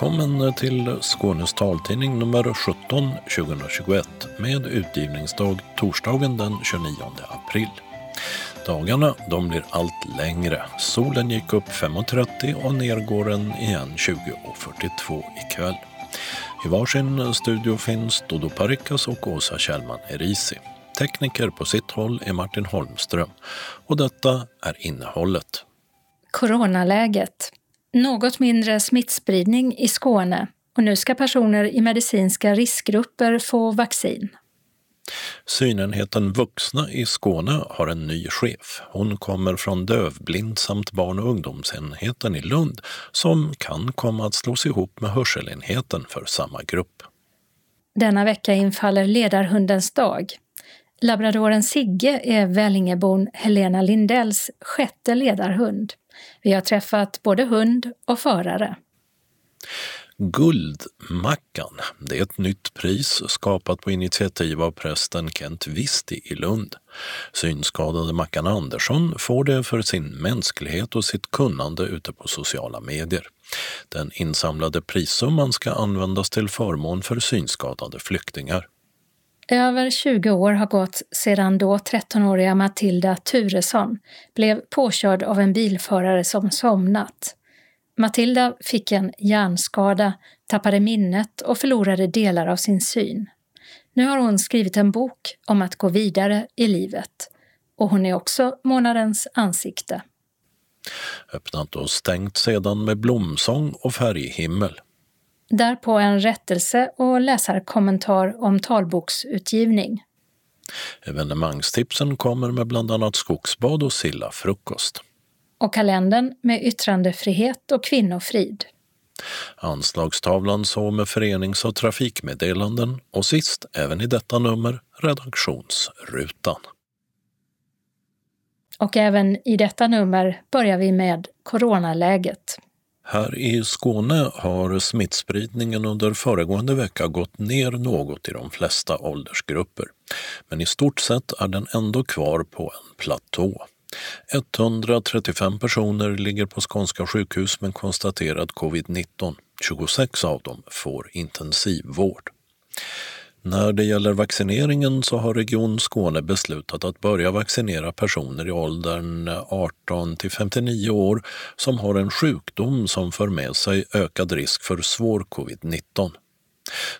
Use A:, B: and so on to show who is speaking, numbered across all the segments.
A: Välkommen till Skånes taltidning nummer 17 2021 med utgivningsdag torsdagen den 29 april. Dagarna de blir allt längre. Solen gick upp 5.30 och ner går den igen 20.42 ikväll. I varsin studio finns Dodo Parikas och Åsa Kjellman Erisi. Tekniker på sitt håll är Martin Holmström och detta är innehållet.
B: Coronaläget. Något mindre smittspridning i Skåne och nu ska personer i medicinska riskgrupper få vaccin.
A: Synenheten Vuxna i Skåne har en ny chef. Hon kommer från dövblind samt barn och ungdomsenheten i Lund som kan komma att slås ihop med hörselenheten för samma grupp.
B: Denna vecka infaller ledarhundens dag. Labradoren Sigge är Vällingebon Helena Lindells sjätte ledarhund. Vi har träffat både hund och förare.
A: Guldmackan, det är ett nytt pris skapat på initiativ av prästen Kent Visti i Lund. Synskadade Mackan Andersson får det för sin mänsklighet och sitt kunnande ute på sociala medier. Den insamlade prissumman ska användas till förmån för synskadade flyktingar.
B: Över 20 år har gått sedan då 13-åriga Matilda Turesson blev påkörd av en bilförare som somnat. Matilda fick en hjärnskada, tappade minnet och förlorade delar av sin syn. Nu har hon skrivit en bok om att gå vidare i livet. Och hon är också månadens ansikte.
A: Öppnat och stängt sedan med blomsång och färghimmel.
B: Därpå en rättelse och läsarkommentar om talboksutgivning.
A: Evenemangstipsen kommer med bland annat skogsbad och sillafrukost.
B: Och kalendern med yttrandefrihet och kvinnofrid.
A: Anslagstavlan så med förenings och trafikmeddelanden och sist, även i detta nummer, redaktionsrutan.
B: Och även i detta nummer börjar vi med coronaläget.
A: Här i Skåne har smittspridningen under föregående vecka gått ner något i de flesta åldersgrupper. Men i stort sett är den ändå kvar på en platå. 135 personer ligger på skånska sjukhus med konstaterad covid-19. 26 av dem får intensivvård. När det gäller vaccineringen så har Region Skåne beslutat att börja vaccinera personer i åldern 18 till 59 år som har en sjukdom som för med sig ökad risk för svår covid-19.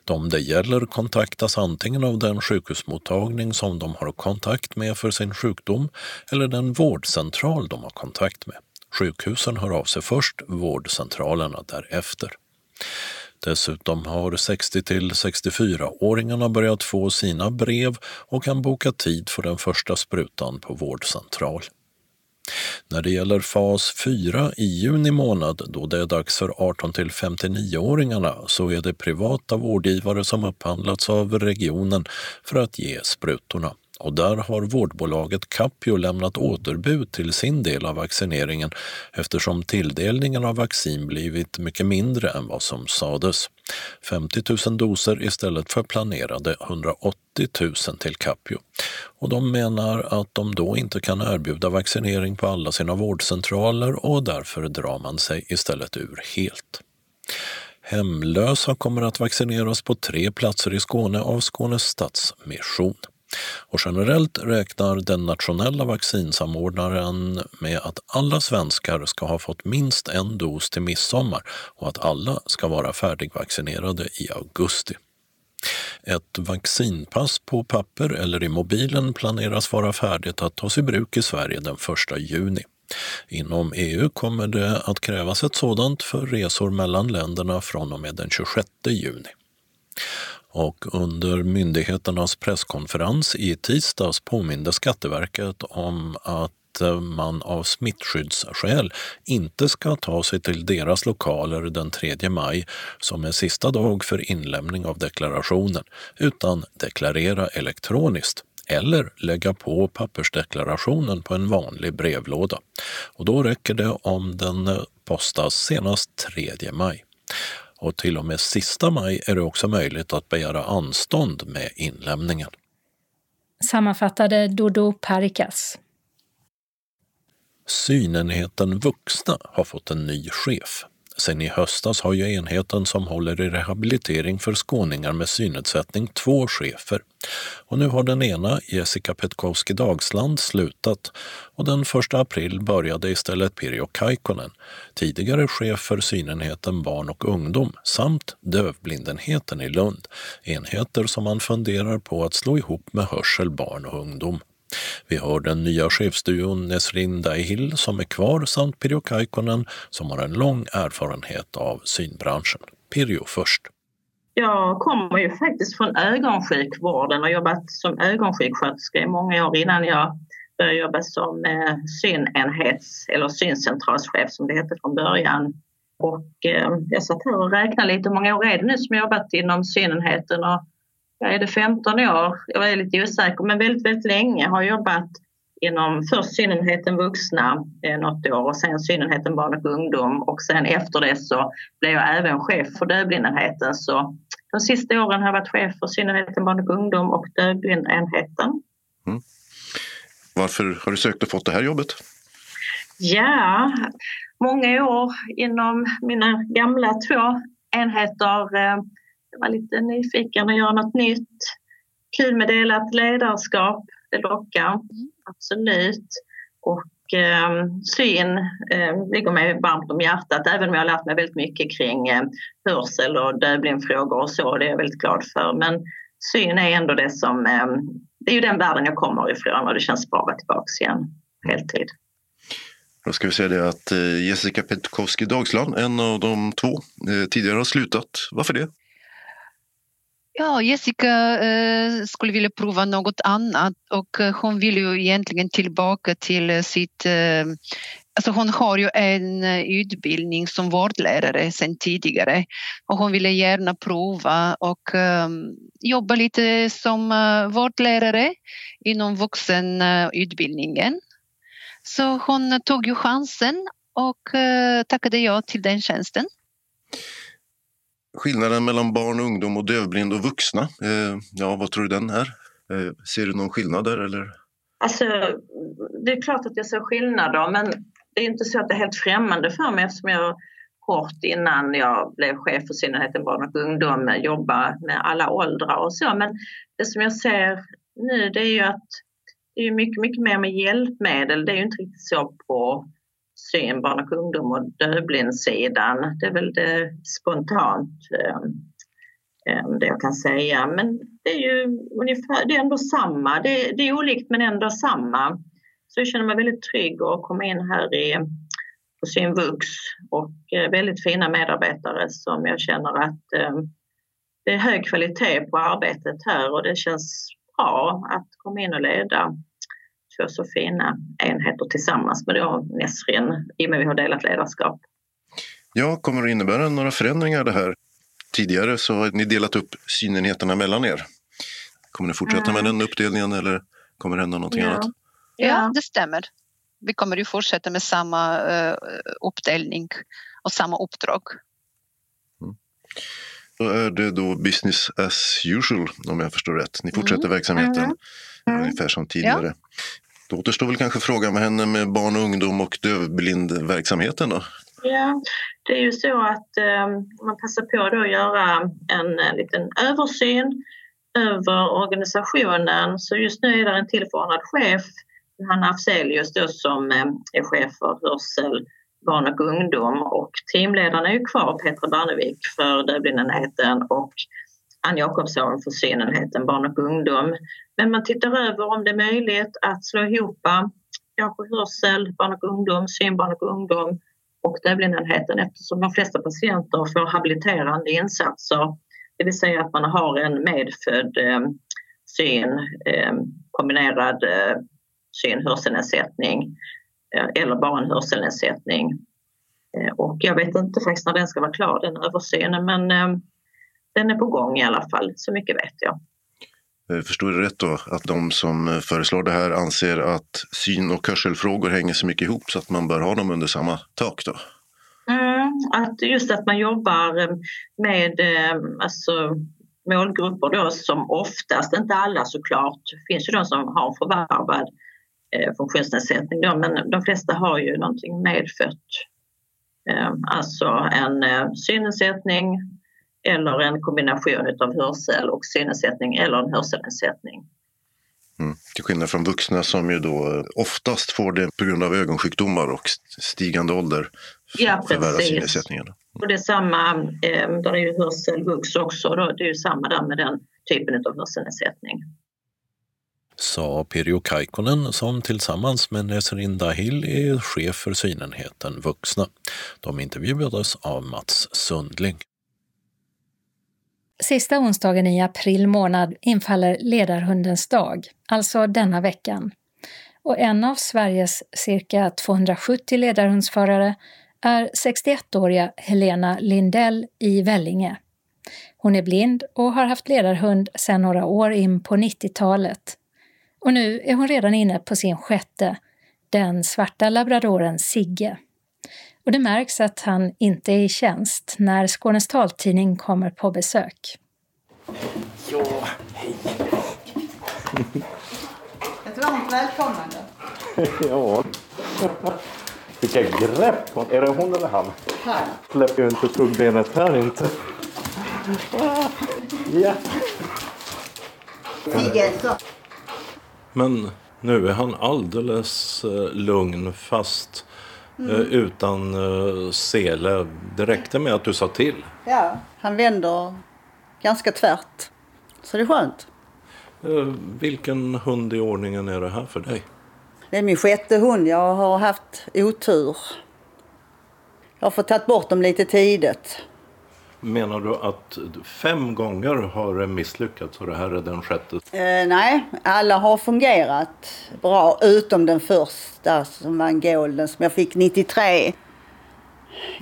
A: De det gäller kontaktas antingen av den sjukhusmottagning som de har kontakt med för sin sjukdom eller den vårdcentral de har kontakt med. Sjukhusen hör av sig först, vårdcentralerna därefter. Dessutom har 60 till 64-åringarna börjat få sina brev och kan boka tid för den första sprutan på vårdcentral. När det gäller fas 4 i juni månad, då det är dags för 18 till 59-åringarna, så är det privata vårdgivare som upphandlats av regionen för att ge sprutorna och där har vårdbolaget Capio lämnat återbud till sin del av vaccineringen eftersom tilldelningen av vaccin blivit mycket mindre än vad som sades. 50 000 doser istället för planerade 180 000 till Capio. Och de menar att de då inte kan erbjuda vaccinering på alla sina vårdcentraler och därför drar man sig istället ur helt. Hemlösa kommer att vaccineras på tre platser i Skåne av Skånes Stadsmission. Och generellt räknar den nationella vaccinsamordnaren med att alla svenskar ska ha fått minst en dos till midsommar och att alla ska vara färdigvaccinerade i augusti. Ett vaccinpass på papper eller i mobilen planeras vara färdigt att tas i bruk i Sverige den 1 juni. Inom EU kommer det att krävas ett sådant för resor mellan länderna från och med den 26 juni. Och under myndigheternas presskonferens i tisdags påminde Skatteverket om att eh, man av smittskyddsskäl inte ska ta sig till deras lokaler den 3 maj som är sista dag för inlämning av deklarationen, utan deklarera elektroniskt eller lägga på pappersdeklarationen på en vanlig brevlåda. Och då räcker det om den eh, postas senast 3 maj och till och med sista maj är det också möjligt att begära anstånd med inlämningen.
B: Sammanfattade Dodo Parikas.
A: Synenheten Vuxna har fått en ny chef. Sen i höstas har ju enheten som håller i rehabilitering för skåningar med synnedsättning två chefer. Och nu har den ena, Jessica Petkowski Dagsland, slutat och den 1 april började istället Pirjo Kaikkonen, tidigare chef för synenheten barn och ungdom samt dövblindenheten i Lund, enheter som man funderar på att slå ihop med hörsel barn och ungdom. Vi hör den nya chefsduon Nesrin Daihill som är kvar samt Pirjo Kaikkonen som har en lång erfarenhet av synbranschen. Pirjo först.
C: Jag kommer ju faktiskt från ögonsjukvården och har jobbat som ögonsjuksköterska i många år innan jag började jobba som eh, synenhets eller syncentralschef som det hette från början. Och eh, jag satt här och räknade lite hur många år är det nu som jag jobbat inom synenheten och jag är det 15 år, jag är lite osäker, men väldigt, väldigt länge har jobbat inom först synenheten vuxna eh, något år och sen synenheten barn och ungdom och sen efter det så blev jag även chef för dövblindenheten. Så de sista åren har jag varit chef för synenheten barn och ungdom och dövblindenheten. Mm.
D: Varför har du sökt och fått det här jobbet?
C: Ja, många år inom mina gamla två enheter eh, jag var lite nyfiken att göra något nytt. Kul med delat ledarskap, det lockar mm. absolut. Och eh, syn eh, ligger mig varmt om hjärtat även om jag har lärt mig väldigt mycket kring eh, hörsel och dövblindfrågor och så. Det är jag väldigt glad för. Men syn är ändå det som, eh, det är ju den världen jag kommer ifrån och det känns bra att vara tillbaka igen heltid.
D: Då ska vi säga det att eh, Jessica Petkowski Dagsland, en av de två, eh, tidigare har slutat. Varför det?
E: Ja, Jessica eh, skulle vilja prova något annat och eh, hon vill ju egentligen tillbaka till eh, sitt eh, Alltså hon har ju en eh, utbildning som vårdlärare sedan tidigare och hon ville gärna prova och um, jobba lite som uh, vårdlärare inom vuxenutbildningen. Så hon tog ju chansen och uh, tackade ja till den tjänsten
D: skillnaden mellan barn, och ungdom och dövblind och vuxna. Eh, ja, vad tror du den är? Eh, ser du någon skillnad där? Eller?
C: Alltså, det är klart att jag ser skillnader men det är inte så att det är helt främmande för mig eftersom jag kort innan jag blev chef för synnerheten barn och ungdom eh, jobba med alla åldrar och så. Men det som jag ser nu det är ju att det är mycket, mycket mer med hjälpmedel. Det är ju inte riktigt så på syn, barn och ungdom och dövblindsidan. Det är väl det spontant eh, eh, det jag kan säga. Men det är ju ungefär, det är ändå samma. Det, det är olikt men ändå samma. Så jag känner mig väldigt trygg att komma in här i, på Synvux och eh, väldigt fina medarbetare som jag känner att det är hög kvalitet på arbetet här och det känns bra att komma in och leda två så fina enheter tillsammans med då Nesrin i och med att vi har delat ledarskap.
D: Ja, kommer det innebära några förändringar det här? Tidigare så har ni delat upp synenheterna mellan er. Kommer ni fortsätta med den uppdelningen eller kommer det hända någonting
E: ja.
D: annat?
E: Ja, det stämmer. Vi kommer ju fortsätta med samma uh, uppdelning och samma uppdrag.
D: Mm. Då är det då business as usual om jag förstår rätt. Ni fortsätter mm. verksamheten mm. ungefär som tidigare. Ja. Då återstår väl kanske frågan vad händer med barn och ungdom och dövblindverksamheten då?
C: Ja, det är ju så att eh, man passar på då att göra en, en liten översyn över organisationen. Så just nu är det en tillförordnad chef, Hanna Afzelius då, som eh, är chef för hörsel, barn och ungdom och teamledarna är ju kvar, Petra Barnevik för dövblindenheten och Ann Jakobsson för synenheten barn och ungdom. Men man tittar över om det är möjligt att slå ihop eh, kanske hörsel, barn och ungdom, syn, barn och ungdom och dövblindenheten eftersom de flesta patienter får habiliterande insatser. Det vill säga att man har en medfödd eh, syn, eh, kombinerad eh, syn-hörselnedsättning eh, eller bara en hörselnedsättning. Eh, och jag vet inte faktiskt när den ska vara klar, den översynen, men eh, den är på gång i alla fall, så mycket vet jag.
D: Eh, förstår du rätt då att de som eh, föreslår det här anser att syn och hörselfrågor hänger så mycket ihop så att man bör ha dem under samma tak då?
C: Mm, att just att man jobbar eh, med alltså, målgrupper då som oftast, inte alla såklart, det finns ju de som har förvärvad eh, funktionsnedsättning då, men de flesta har ju någonting medfött Eh, alltså en eh, synnedsättning eller en kombination av hörsel och synnedsättning eller en hörselnedsättning.
D: Mm. Till skillnad från vuxna som ju då oftast får det på grund av ögonsjukdomar och stigande ålder
C: ja,
D: förvärras synnedsättningarna.
C: Och det är samma, eh, där är ju hörselvux också, då, det är ju samma där med den typen av hörselnedsättning.
A: Sa Pirjo Kaikkonen som tillsammans med Nesrin Dahil är chef för synenheten Vuxna. De intervjuades av Mats Sundling.
B: Sista onsdagen i april månad infaller ledarhundens dag, alltså denna veckan. Och en av Sveriges cirka 270 ledarhundsförare är 61-åriga Helena Lindell i Vellinge. Hon är blind och har haft ledarhund sedan några år in på 90-talet. Och nu är hon redan inne på sin sjätte, den svarta labradoren Sigge. Och det märks att han inte är i tjänst när Skånes taltidning kommer på besök.
F: Ja, hej!
G: Ett varmt välkomnande.
F: ja. Vilka grepp hon... Är det hon eller han?
G: Han.
F: Släpper ju inte tuggbenet här inte. Ja.
A: Men nu är han alldeles eh, lugn fast eh, utan eh, sele. Det räckte med att du sa till.
G: Ja, han vänder ganska tvärt. Så det är skönt.
A: Eh, vilken hund i ordningen är det här för dig?
G: Det är min sjätte hund. Jag har haft otur. Jag har fått ta bort dem lite tidigt.
A: Menar du att fem gånger har det misslyckats och det här är den sjätte?
G: Eh, nej, alla har fungerat bra utom den första som var en golden som jag fick 93.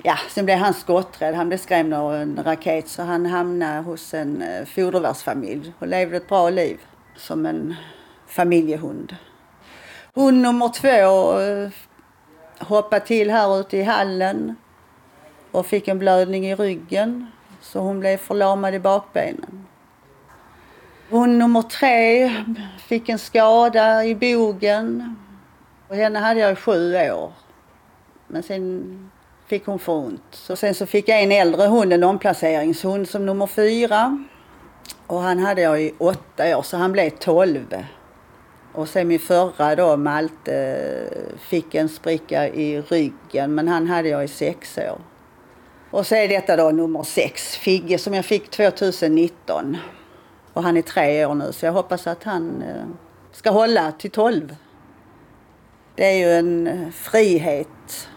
G: Ja, sen blev han skotträdd. Han blev skrämd av en raket så han hamnade hos en eh, fodervärdsfamilj och levde ett bra liv som en familjehund. Hund nummer två eh, hoppade till här ute i hallen och fick en blödning i ryggen så hon blev förlamad i bakbenen. Hon nummer tre fick en skada i bogen. Och henne hade jag i sju år. Men sen fick hon för ont. Så sen så fick jag en äldre hund, en omplaceringshund som nummer fyra. Och han hade jag i åtta år så han blev tolv. Och sen min förra då, Malte, fick en spricka i ryggen men han hade jag i sex år. Och så är detta då nummer sex, Figge, som jag fick 2019. Och han är tre år nu så jag hoppas att han eh, ska hålla till tolv. Det är ju en eh, frihet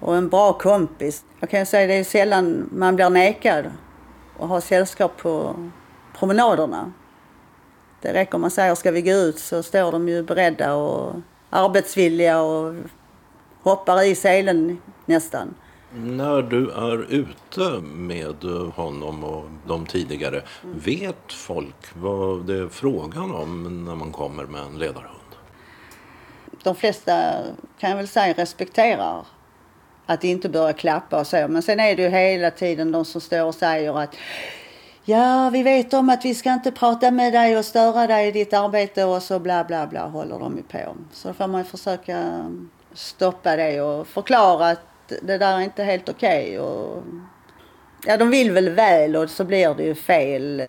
G: och en bra kompis. Jag kan säga det är sällan man blir nekad att ha sällskap på promenaderna. Det räcker om man säger ska vi gå ut så står de ju beredda och arbetsvilliga och hoppar i selen nästan.
A: När du är ute med honom och de tidigare, vet folk vad det är frågan om när man kommer med en ledarhund?
G: De flesta kan jag väl säga respekterar att inte börja klappa och så. Men sen är det ju hela tiden de som står och säger att Ja, vi vet om att vi ska inte prata med dig och störa dig i ditt arbete och så bla bla bla håller de ju på. Så då får man försöka stoppa det och förklara att det där är inte helt okej. Okay. Ja, de vill väl väl och så blir det ju fel.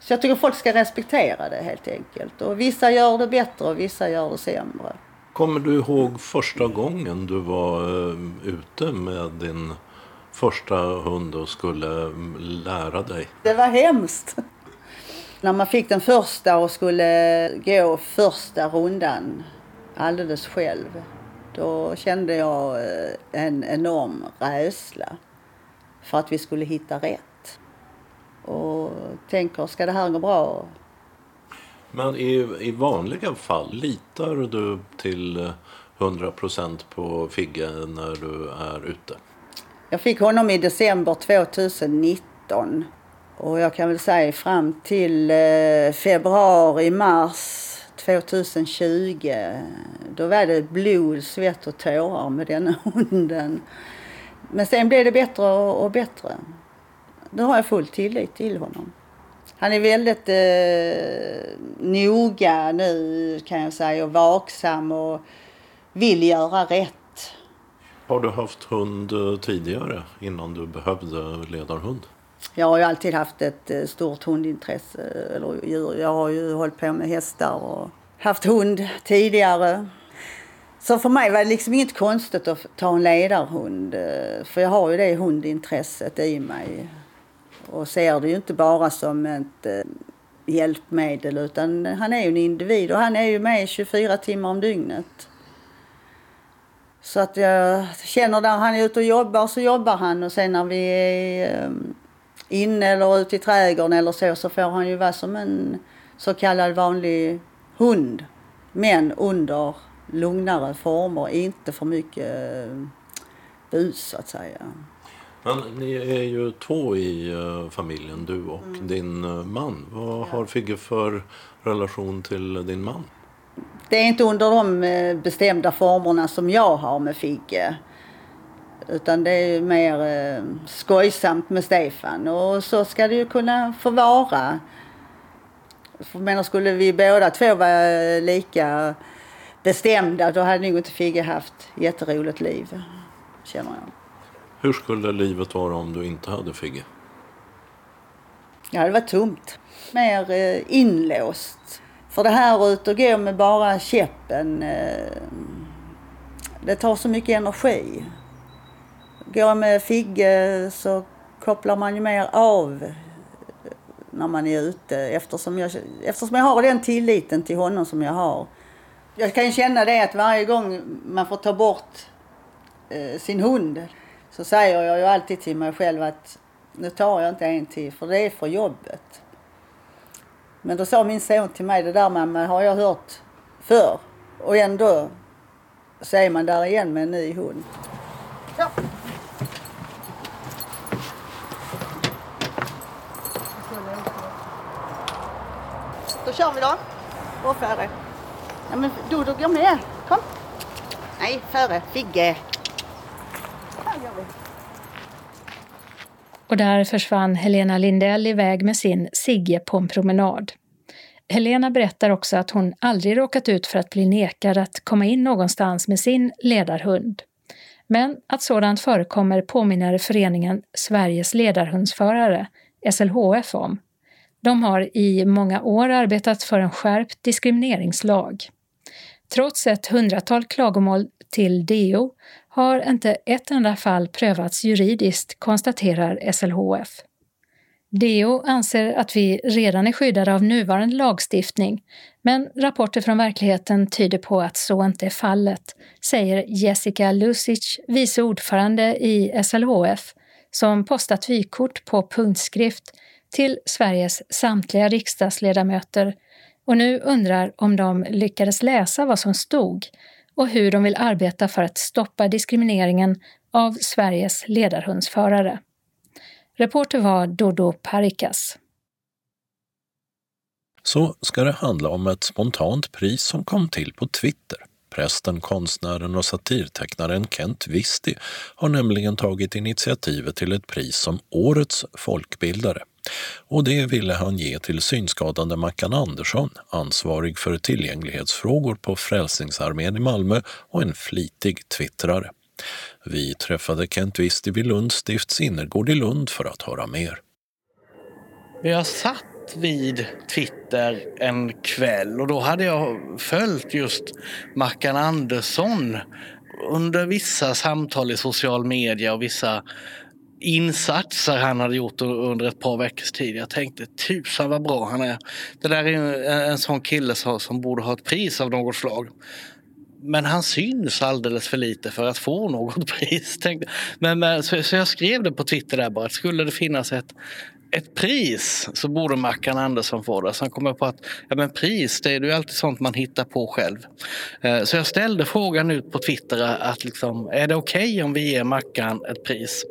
G: Så jag tycker folk ska respektera det helt enkelt. Och vissa gör det bättre och vissa gör det sämre.
A: Kommer du ihåg första gången du var uh, ute med din första hund och skulle lära dig?
G: Det var hemskt. När man fick den första och skulle gå första rundan alldeles själv. Då kände jag eh, en enorm rädsla för att vi skulle hitta rätt. Och tänker, ska det här gå bra?
A: Men i, i vanliga fall, litar du till 100 procent på Figge när du är ute?
G: Jag fick honom i december 2019. Och jag kan väl säga fram till eh, februari, mars 2020. Då var det blod, svett och tårar med den hunden. Men sen blev det bättre och bättre. Nu har jag full tillit till honom. Han är väldigt eh, noga nu kan jag säga och vaksam och vill göra rätt.
A: Har du haft hund eh, tidigare innan du behövde ledarhund?
G: Jag har ju alltid haft ett eh, stort hundintresse, eh, eller djur. Jag har ju hållit på med hästar och haft hund tidigare. Så för mig var det liksom inget konstigt att ta en ledarhund. Eh, för jag har ju det hundintresset i mig. Och ser det ju inte bara som ett hjälpmedel utan han är ju en individ och han är ju med 24 timmar om dygnet. Så att jag känner när han är ute och jobbar så jobbar han och sen när vi är inne eller ute i trädgården eller så, så får han ju vara som en så kallad vanlig hund. Men under lugnare former, inte för mycket eh, bus så att säga.
A: Men ni är ju två i uh, familjen, du och mm. din uh, man. Vad ja. har Figge för relation till din man?
G: Det är inte under de bestämda formerna som jag har med Figge. Utan det är mer eh, skojsamt med Stefan och så ska det ju kunna få vara. För menar, skulle vi båda två vara lika bestämda då hade nog inte Figge haft jätteroligt liv, känner jag.
A: Hur skulle livet vara om du inte hade Figge?
G: Ja, det var tomt. Mer eh, inlåst. För det här ut och gå med bara käppen, eh, det tar så mycket energi. Går jag med Figge så kopplar man ju mer av när man är ute eftersom jag, eftersom jag har den tilliten till honom som jag har. Jag kan känna det att varje gång man får ta bort eh, sin hund så säger jag ju alltid till mig själv att nu tar jag inte en till för det är för jobbet. Men då sa min son till mig, det där mamma har jag hört förr och ändå så är man där igen med en ny hund. Ja. Då kör vi då. Och före. Ja men Dodo gå med. Kom. Nej, före. Figge.
B: Och där försvann Helena Lindell iväg med sin Sigge på en promenad. Helena berättar också att hon aldrig råkat ut för att bli nekad att komma in någonstans med sin ledarhund. Men att sådant förekommer påminner föreningen Sveriges ledarhundsförare, SLHF, om. De har i många år arbetat för en skärpt diskrimineringslag. Trots ett hundratal klagomål till DO har inte ett enda fall prövats juridiskt, konstaterar SLHF. DO anser att vi redan är skyddade av nuvarande lagstiftning, men rapporter från verkligheten tyder på att så inte är fallet, säger Jessica Lusic, vice ordförande i SLHF, som postat vykort på punktskrift till Sveriges samtliga riksdagsledamöter och nu undrar om de lyckades läsa vad som stod och hur de vill arbeta för att stoppa diskrimineringen av Sveriges ledarhundsförare. Reporter var Dodo Parikas.
A: Så ska det handla om ett spontant pris som kom till på Twitter. Prästen, konstnären och satirtecknaren Kent Visti har nämligen tagit initiativet till ett pris som Årets folkbildare. Och det ville han ge till synskadade Mackan Andersson, ansvarig för tillgänglighetsfrågor på Frälsningsarmén i Malmö och en flitig twittrare. Vi träffade Kent Wisti vid Lunds stifts innergård i Lund för att höra mer.
H: Vi har satt vid Twitter en kväll och då hade jag följt just Mackan Andersson under vissa samtal i social media och vissa insatser han hade gjort under ett par veckors tid. Jag tänkte tusan vad bra han är. Det där är en sån kille som borde ha ett pris av något slag. Men han syns alldeles för lite för att få något pris. Men, men, så, så jag skrev det på Twitter där bara att skulle det finnas ett, ett pris så borde Mackan Andersson få det. Sen kom jag på att ja, men pris det är ju alltid sånt man hittar på själv. Eh, så jag ställde frågan ut på Twitter att liksom, är det okej okay om vi ger Mackan ett pris?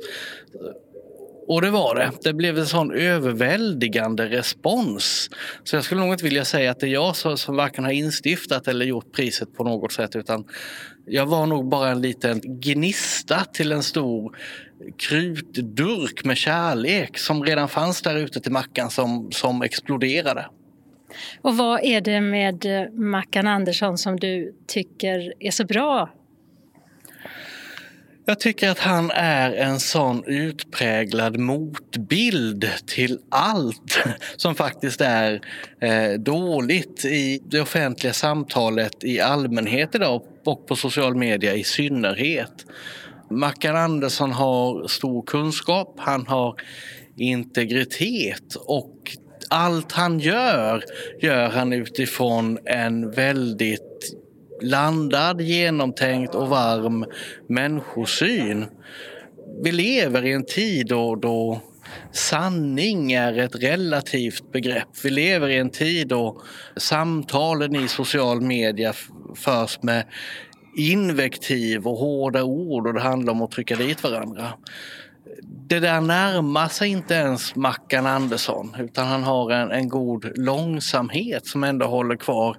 H: Och det var det. Det blev en sån överväldigande respons. Så jag skulle nog inte vilja säga att det är jag som, som varken har instiftat eller gjort priset på något sätt utan jag var nog bara en liten gnista till en stor krutdurk med kärlek som redan fanns där ute till Mackan som, som exploderade.
B: Och vad är det med Mackan Andersson som du tycker är så bra
H: Jag tycker att han är en sån utpräglad motbild till allt som faktiskt är eh, dåligt i det offentliga samtalet i allmänhet idag och på social media i synnerhet. Mackan Andersson har stor kunskap, han har integritet och allt han gör, gör han utifrån en väldigt landad, genomtänkt och varm människosyn. Vi lever i en tid då, då sanning är ett relativt begrepp. Vi lever i en tid då samtalen i social media förs med invektiv och hårda ord och det handlar om att trycka dit varandra. Det där närmar sig inte ens Mackan Andersson utan han har en, en god långsamhet som ändå håller kvar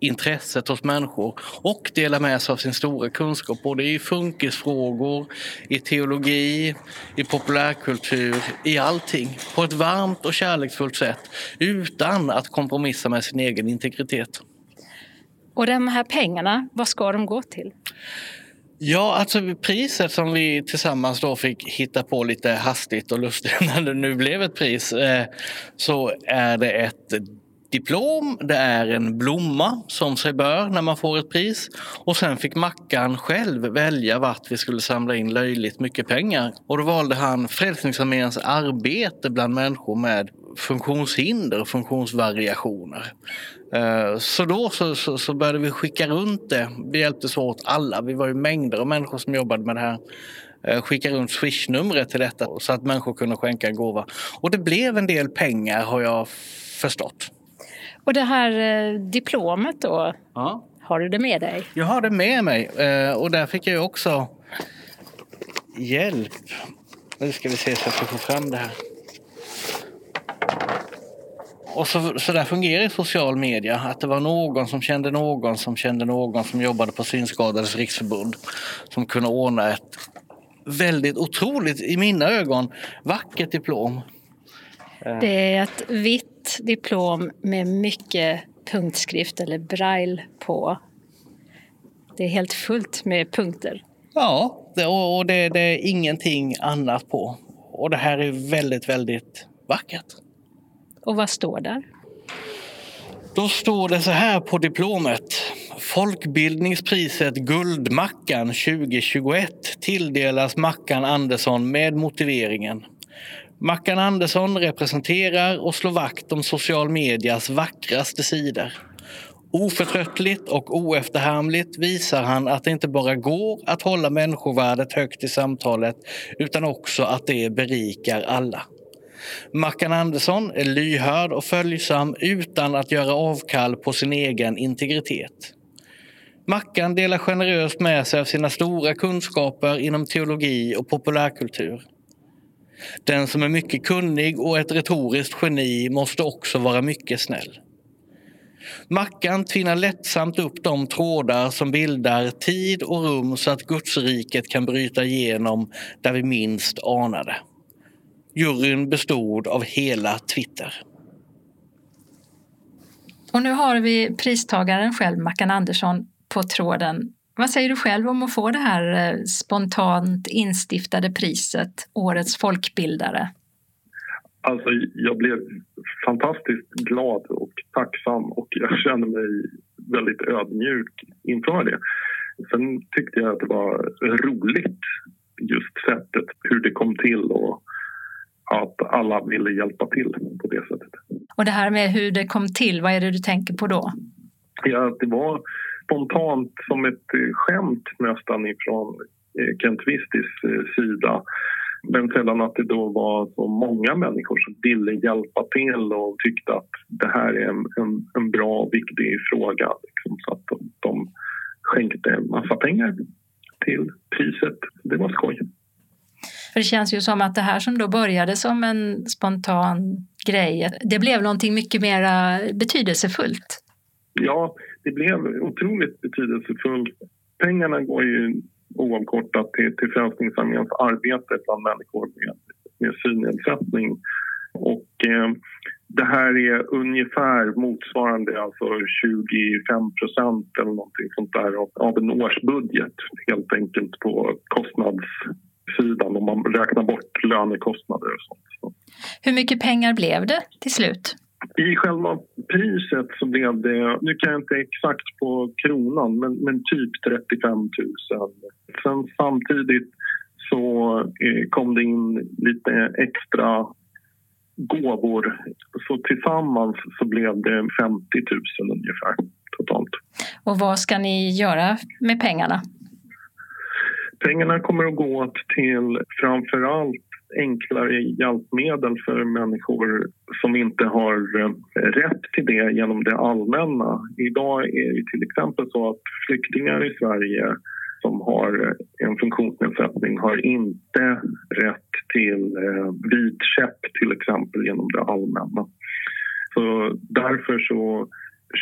H: intresset hos människor och delar med sig av sin stora kunskap både i funkisfrågor, i teologi, i populärkultur, i allting på ett varmt och kärleksfullt sätt utan att kompromissa med sin egen integritet.
B: Och de här pengarna, vad ska de gå till?
H: Ja, alltså priset som vi tillsammans då fick hitta på lite hastigt och lustigt när det nu blev ett pris eh, så är det ett diplom, det är en blomma som sig bör när man får ett pris och sen fick Mackan själv välja vart vi skulle samla in löjligt mycket pengar. Och då valde han Frälsningsarméns arbete bland människor med funktionshinder och funktionsvariationer. Eh, så då så, så, så, började vi skicka runt det. Vi hjälptes åt alla. Vi var ju mängder av människor som jobbade med det här. Eh, skicka runt swishnumret till detta så att människor kunde skänka en gåva. Och det blev en del pengar har jag förstått.
B: Och det här eh, diplomet då, ja. har du det med dig?
H: Jag har det med mig och där fick jag också hjälp. Nu ska vi se så att jag får fram det här. Och så, så där fungerar i social media. Att det var någon som kände någon som kände någon som jobbade på Synskadades riksförbund som kunde ordna ett väldigt otroligt, i mina ögon, vackert diplom.
B: Det är ett vitt diplom med mycket punktskrift eller braille på. Det är helt fullt med punkter.
H: Ja, och det, det är ingenting annat på. Och det här är väldigt, väldigt vackert.
B: Och vad står där?
H: Då står det så här på diplomet. Folkbildningspriset Guldmackan 2021 tilldelas Mackan Andersson med motiveringen Mackan Andersson representerar och slår vakt om social medias vackraste sidor. Oförtröttligt och oefterhärmligt visar han att det inte bara går att hålla människovärdet högt i samtalet utan också att det berikar alla. Mackan Andersson är lyhörd och följsam utan att göra avkall på sin egen integritet. Mackan delar generöst med sig av sina stora kunskaper inom teologi och populärkultur. Den som är mycket kunnig och ett retoriskt geni måste också vara mycket snäll. Mackan tvinnar lättsamt upp de trådar som bildar tid och rum så att Gudsriket kan bryta igenom där vi minst anade. Juryn bestod av hela Twitter.
B: Och nu har vi pristagaren själv, Mackan Andersson, på tråden. Vad säger du själv om att få det här eh, spontant instiftade priset, Årets folkbildare?
I: Alltså, jag blev fantastiskt glad och tacksam och jag känner mig väldigt ödmjuk inför det. Sen tyckte jag att det var roligt, just sättet hur det kom till och att alla ville hjälpa till på det sättet.
B: Och det här med hur det kom till, vad är det du tänker på då?
I: Ja, det var spontant som ett skämt nästan ifrån eh, Kent Wistis eh, sida. Men sedan att det då var så många människor som ville hjälpa till och tyckte att det här är en, en, en bra och viktig fråga. Liksom, så att de, de skänkte en massa pengar till priset. Det var skoj.
B: För det känns ju som att det här som då började som en spontan grej, det blev någonting mycket mer betydelsefullt.
I: Ja, det blev otroligt betydelsefullt. Pengarna går ju oavkortat till, till Frälsningsarméns arbete bland människor med, med synnedsättning. Och eh, det här är ungefär motsvarande alltså 25 procent eller någonting sånt där av, av en årsbudget helt enkelt på kostnadssidan om man räknar bort lönekostnader och sånt.
B: Hur mycket pengar blev det till slut?
I: I själva priset så blev det, nu kan jag inte exakt på kronan, men, men typ 35 000. Sen samtidigt så eh, kom det in lite extra gåvor. Så tillsammans så blev det 50 000 ungefär totalt.
B: Och vad ska ni göra med pengarna?
I: Pengarna kommer att gå till framför allt enklare hjälpmedel för människor som inte har eh, rätt till det genom det allmänna. Idag är det till exempel så att flyktingar i Sverige som har eh, en funktionsnedsättning har inte rätt till eh, vit vidkäpp till exempel genom det allmänna. Så därför så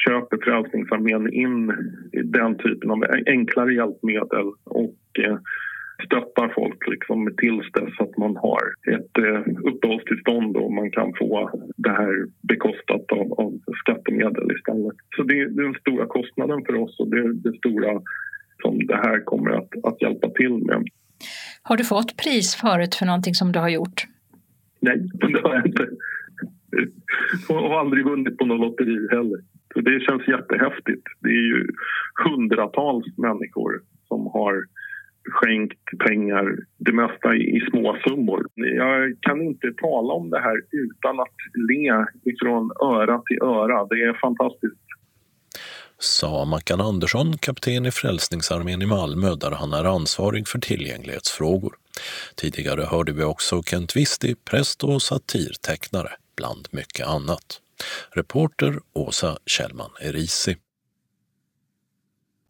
I: köper Frälsningsarmén in den typen av enklare hjälpmedel och eh, stöttar folk liksom tills dess att man har ett eh, uppehållstillstånd och man kan få det här bekostat av, av skattemedel istället. Så det, är den stora kostnaden för oss och det är det stora som det här kommer att, att hjälpa till med.
B: Har du fått pris förut för någonting som du har gjort?
I: Nej, det har jag inte. Och har aldrig vunnit på något lotteri heller. Så det känns jättehäftigt. Det är ju hundratals människor som har skänkt pengar, det mesta i små summor. Jag kan inte tala om det här utan att le ifrån öra till öra. Det är fantastiskt
A: sa Mackan Andersson, kapten i Frälsningsarmén i Malmö där han är ansvarig för tillgänglighetsfrågor. Tidigare hörde vi också Kent Wisti, präst och satirtecknare, bland mycket annat. Reporter Åsa Kjellman Erisi.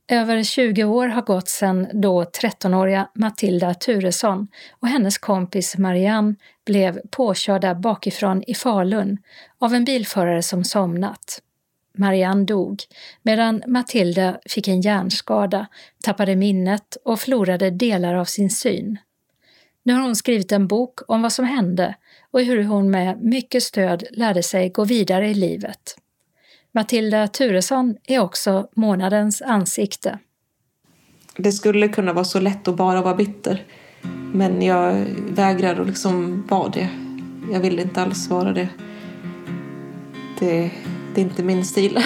B: Över 20 år har gått sedan då 13-åriga Matilda Turesson och hennes kompis Marianne blev påkörda bakifrån i Falun av en bilförare som somnat. Marianne dog, medan Matilda fick en hjärnskada, tappade minnet och förlorade delar av sin syn. Nu har hon skrivit en bok om vad som hände och hur hon med mycket stöd lärde sig gå vidare i livet. Matilda Turesson är också månadens ansikte.
J: Det skulle kunna vara så lätt att bara vara bitter. Men jag vägrar att liksom vara det. Jag vill inte alls vara det. Det det är inte min stil.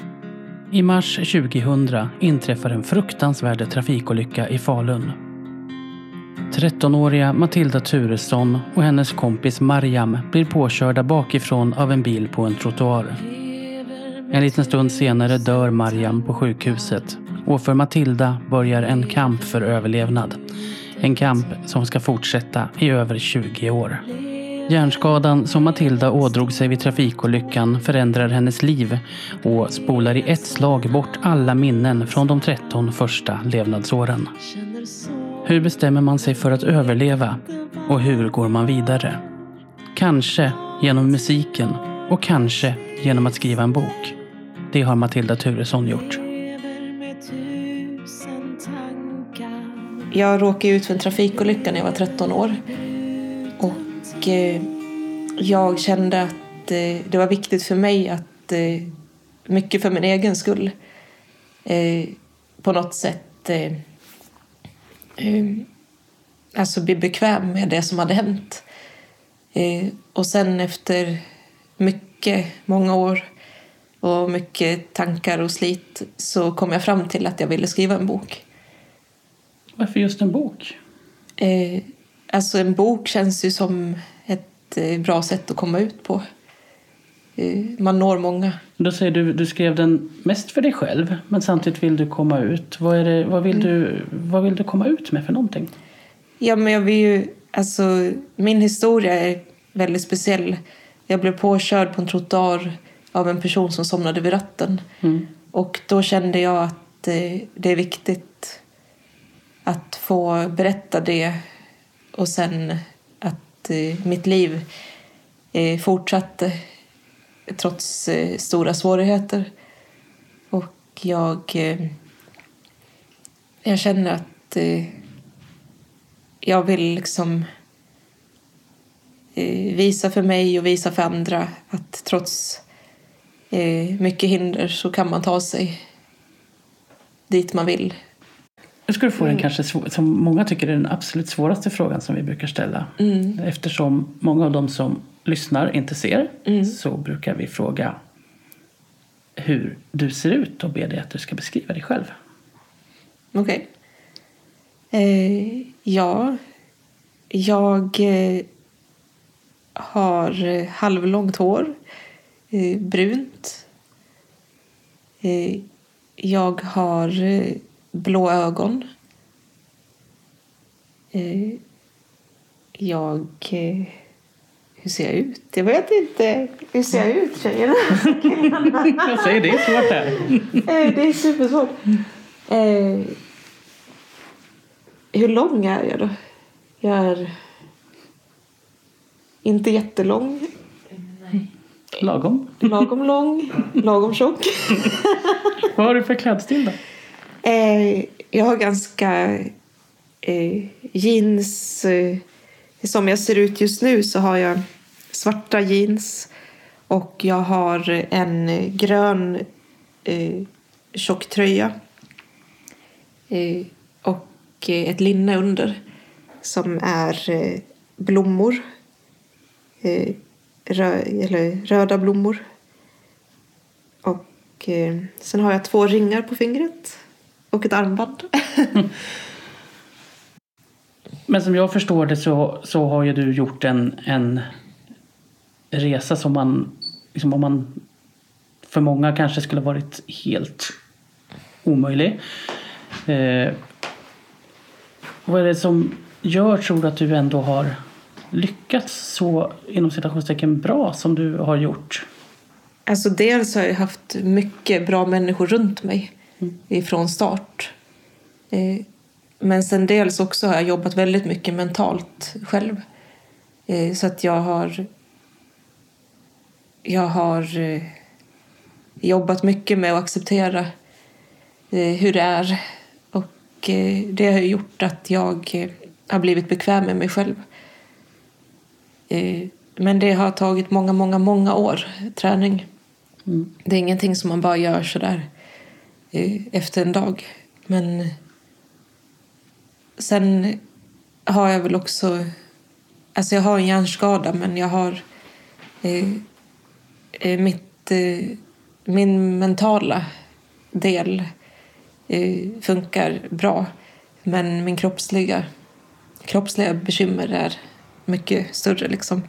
K: I mars 2000 inträffar en fruktansvärd trafikolycka i Falun. 13-åriga Matilda Turesson och hennes kompis Mariam blir påkörda bakifrån av en bil på en trottoar. En liten stund senare dör Mariam på sjukhuset och för Matilda börjar en kamp för överlevnad. En kamp som ska fortsätta i över 20 år. Hjärnskadan som Matilda ådrog sig vid trafikolyckan förändrar hennes liv och spolar i ett slag bort alla minnen från de 13 första levnadsåren. Hur bestämmer man sig för att överleva och hur går man vidare? Kanske genom musiken och kanske genom att skriva en bok. Det har Matilda Turesson gjort.
J: Jag råkade ut för en trafikolycka när jag var 13 år. Och eh, jag kände att eh, det var viktigt för mig att, eh, mycket för min egen skull, på något sätt alltså bli bekväm med det som hade hänt. Och sen efter mycket, många år och mycket tankar och slit så kom jag fram till att jag ville skriva en bok.
K: Varför just en bok?
J: Alltså en bok känns ju som ett eh, bra sätt att komma ut på. Eh, man når många.
K: Då säger du du skrev den mest för dig själv men samtidigt vill du komma ut. Vad, är det, vad, vill, mm. du, vad vill du komma ut med för någonting?
J: Ja, men jag vill ju, alltså, min historia är väldigt speciell. Jag blev påkörd på en trottoar av en person som somnade vid ratten. Mm. Och då kände jag att eh, det är viktigt att få berätta det och sen att eh, mitt liv eh, fortsatte trots stora svårigheter. Och jag, jag känner att jag vill liksom visa för mig och visa för andra att trots mycket hinder så kan man ta sig dit man vill.
K: Nu ska du få den
J: Mm.
K: kanske som många tycker är den absolut svåraste frågan som vi brukar ställa.
J: Mm.
K: Eftersom många av de som lyssnar inte ser
J: Mm.
K: så brukar vi fråga hur du ser ut och be dig att du ska beskriva dig själv.
J: Okej. Eh, ja, jag eh, har eh, halvlångt hår, eh, brunt. Eh, jag har eh, blå ögon. Eh, jag... Eh, hur ser jag ut? Jag vet inte. Hur ser jag ut, tjejerna?
K: Jag säger det är svårt här.
J: Eh, det är supersvårt. Hur lång är jag då? Jag är inte jättelång.
K: Lagom.
J: Lagom lång. Lagom tjock.
K: Vad har du för klädstil då?
J: Eh, jag har ganska eh, jeans. Eh, som jag ser ut just nu så har jag svarta jeans. Och jag har en eh, grön eh, tjock tröja. Eh, och eh, ett linne under. Som är eh, blommor. Rö eller röda blommor. Och eh, sen har jag två ringar på fingret. Och ett armband.
K: Men som jag förstår det så, så har ju du gjort en, en resa som man, liksom om man för många kanske skulle varit helt omöjlig. Eh, vad är det som gör, tror du, att du ändå har lyckats så inom citationstecken bra som du har gjort?
J: Alltså dels har jag haft mycket bra människor runt mig ifrån start. Eh, Men sen dels också har jag jobbat väldigt mycket mentalt själv. Eh, Så att jag har jag har eh, jobbat mycket med att acceptera hur det är. Och det har gjort att jag har blivit bekväm med mig själv. Eh, Men det har tagit många, många, många år träning. Det är ingenting som man bara gör sådär eh, efter en dag. Men sen har jag väl också... Alltså jag har en hjärnskada men jag har... Eh, eh, mitt, eh, min mentala del eh, funkar bra. Men min kroppsliga, kroppsliga bekymmer är mycket större. Liksom.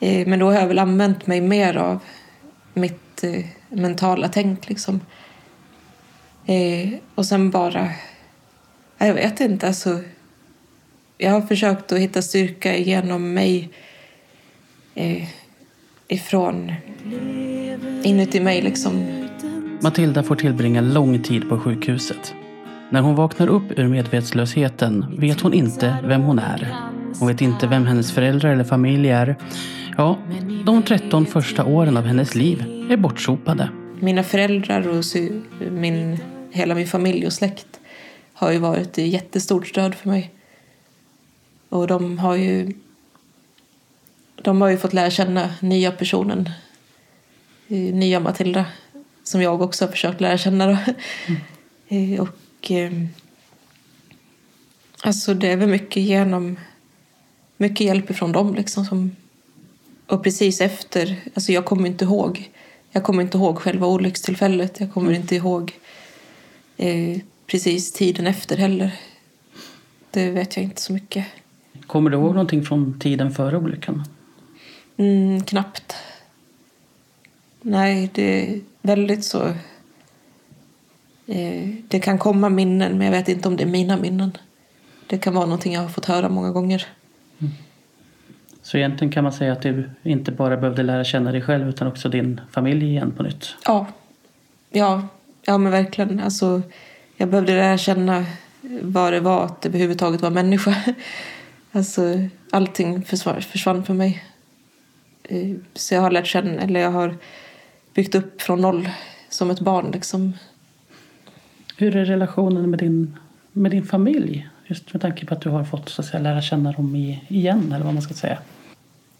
J: Eh, men då har jag väl använt mig mer av mitt eh, mentala tänk. Liksom. Eh, och sen bara... Jag vet inte. Alltså, jag har försökt att hitta styrka genom mig ifrån inuti mig. Liksom.
K: Matilda får tillbringa lång tid på sjukhuset. När hon vaknar upp ur medvetslösheten vet hon inte vem hon är. Hon vet inte vem hennes föräldrar eller familj är. Ja, de 13 första åren av hennes liv är bortsopade.
J: Mina föräldrar och min, hela min familj och släkt har ju varit ett jättestort stöd för mig. Och de har ju de har ju fått lära känna nya personen, nya Matilda, som jag också har försökt lära känna. Då. Eh, Och eh, alltså det är väl mycket genom mycket hjälp ifrån dem liksom som och precis efter, alltså jag kommer inte ihåg jag kommer inte ihåg själva olyckstillfället. Jag kommer inte ihåg eh, precis tiden efter heller. Det vet jag inte så mycket.
K: Kommer du ihåg någonting från tiden före olyckan?
J: Mm, knappt. Nej, det är väldigt så... Eh, det kan komma minnen, men jag vet inte om det är mina minnen. Det kan vara någonting jag har fått höra många gånger.
K: Så egentligen kan man säga att du inte bara behövde lära känna dig själv utan också din familj igen på nytt.
J: Ja, ja, ja men verkligen. Alltså, jag behövde lära känna vad det var att överhuvudtaget vara människa. Alltså, allting försvann, för mig. Eh, Så jag har lärt känna, eller jag har byggt upp från noll som ett barn. Liksom.
K: Hur är relationen med din, med din familj? Just med tanke på att du har fått så att säga, lära känna dem igen, eller vad man ska säga.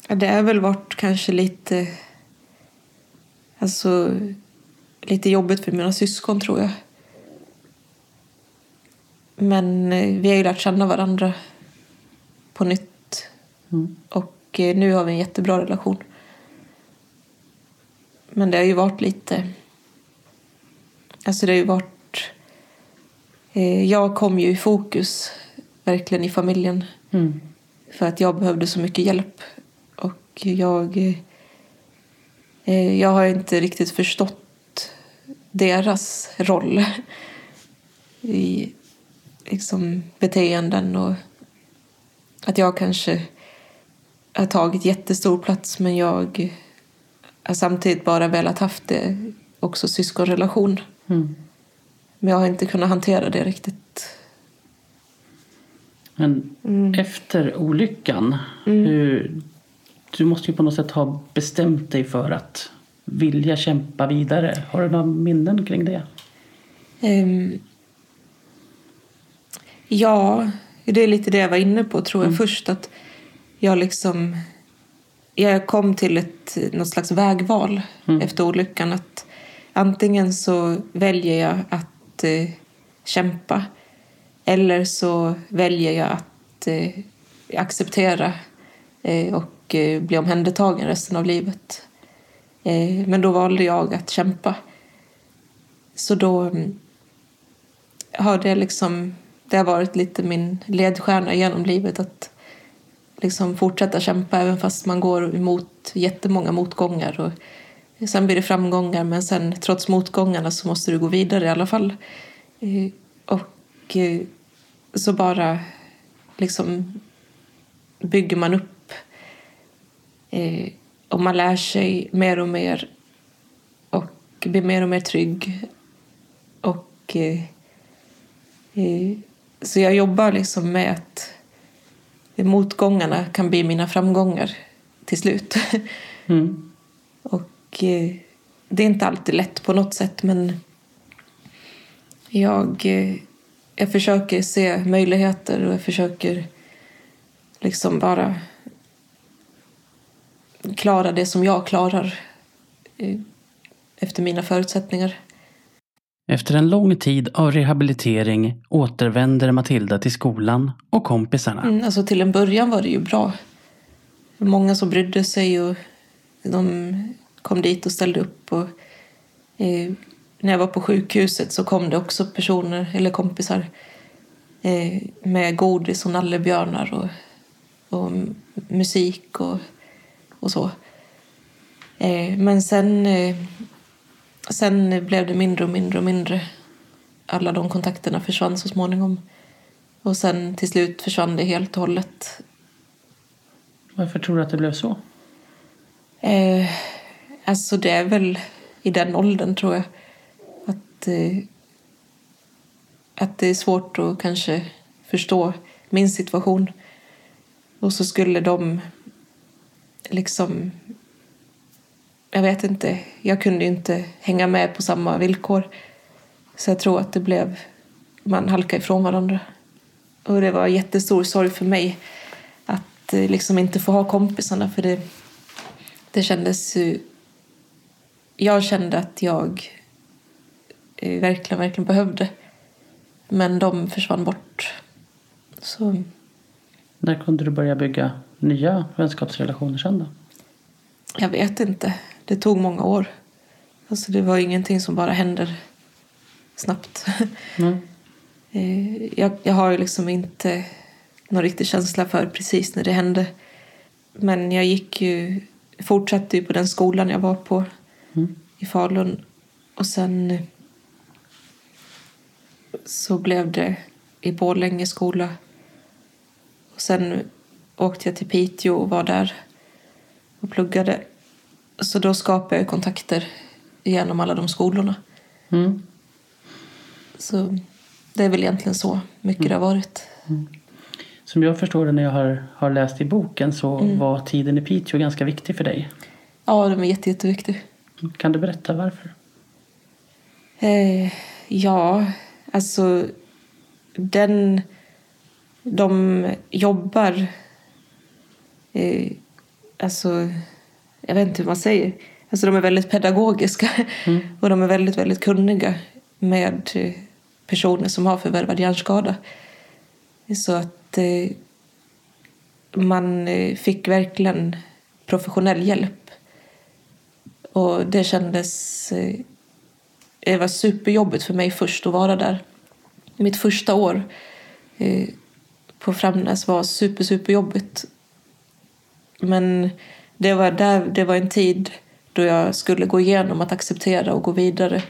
J: Det har väl varit kanske lite... Alltså, lite jobbigt för mina syskon, tror jag. Men eh, vi har ju lärt känna varandra på nytt. Mm. Och eh, nu har vi en jättebra relation. Men det har ju varit lite... Alltså det har ju varit... Eh, jag kom ju i fokus verkligen i familjen. Mm. För att jag behövde så mycket hjälp. Och jag... Jag har inte riktigt förstått deras roll i liksom, beteenden och att jag kanske har tagit jättestor plats men jag har samtidigt bara velat haft det också syskonrelation. Mm. Men jag har inte kunnat hantera det riktigt.
K: Men mm. efter olyckan, mm. hur, du måste ju på något sätt ha bestämt dig för att vilja kämpa vidare. Har du några minnen kring det? Um,
J: Ja, det är lite det jag var inne på tror jag mm. först. Att jag liksom... Jag kom till ett, något slags vägval mm. efter olyckan. Att antingen så väljer jag att eh, kämpa eller så väljer jag att eh, acceptera eh, och eh, bli omhändertagen resten av livet. Eh, men då valde jag att kämpa. Så då mm, har det liksom det har varit lite min ledstjärna genom livet att liksom fortsätta kämpa även fast man går emot jättemånga motgångar. Och sen blir det framgångar men sen trots motgångarna så måste du gå vidare i alla fall. Eh, och så bara liksom bygger man upp eh, och man lär sig mer och mer och blir mer och mer trygg. Och så jag jobbar liksom med att motgångarna kan bli mina framgångar till slut. Mm. och eh, det är inte alltid lätt på något sätt men jag, eh, jag försöker se möjligheter och jag försöker liksom bara klara det som jag klarar eh, efter mina förutsättningar.
K: Efter en lång tid av rehabilitering återvänder Matilda till skolan och kompisarna.
J: Mm, alltså till en början var det ju bra. Många som brydde sig och de kom dit och ställde upp. Och, eh, när jag var på sjukhuset så kom det också personer, eller kompisar, eh, med godis och nallebjörnar och, och musik och, och så. Eh, men sen eh, Sen blev det mindre och mindre och mindre. Alla de kontakterna försvann så småningom. Och sen till slut försvann det helt och hållet.
K: Varför tror du att det blev så?
J: Eh, alltså det är väl i den åldern tror jag. Att, eh, att det är svårt att kanske förstå min situation. Och så skulle de liksom jag vet inte, jag kunde inte hänga med på samma villkor. Så jag tror att det blev, man halkade ifrån varandra. Och det var jättestor sorg för mig att eh, liksom inte få ha kompisarna för det, det kändes ju... Jag kände att jag eh, verkligen, verkligen behövde. Men de försvann bort. Så...
K: När kunde du börja bygga nya vänskapsrelationer sen då?
J: Jag vet inte det tog många år. Alltså det var ingenting som bara händer snabbt. Mm. jag, jag har ju liksom inte någon riktig känsla för precis när det hände. Men jag gick ju, fortsatte ju på den skolan jag var på mm. i Falun. Och sen så blev det i Borlänge skola. Och sen åkte jag till Piteå och var där och pluggade. Så då skapar jag kontakter genom alla de skolorna. Mm. Så det är väl egentligen så mycket mm. det har varit. Mm.
K: Som jag förstår det när jag har, har läst i boken så mm. var tiden i Piteå ganska viktig för dig.
J: Ja, den var jätte, jätteviktig.
K: Kan du berätta varför?
J: Eh, ja, alltså den... De jobbar eh, alltså, jag vet inte hur man säger. Alltså de är väldigt pedagogiska mm. och de är väldigt, väldigt kunniga med eh, personer som har förvärvad hjärnskada. Så att eh, man eh, fick verkligen professionell hjälp. Och det kändes... Eh, det var superjobbigt för mig först att vara där. Mitt första år eh, på Framnäs var super, superjobbigt. Men det var, där, det var en tid då jag skulle gå igenom att acceptera och gå vidare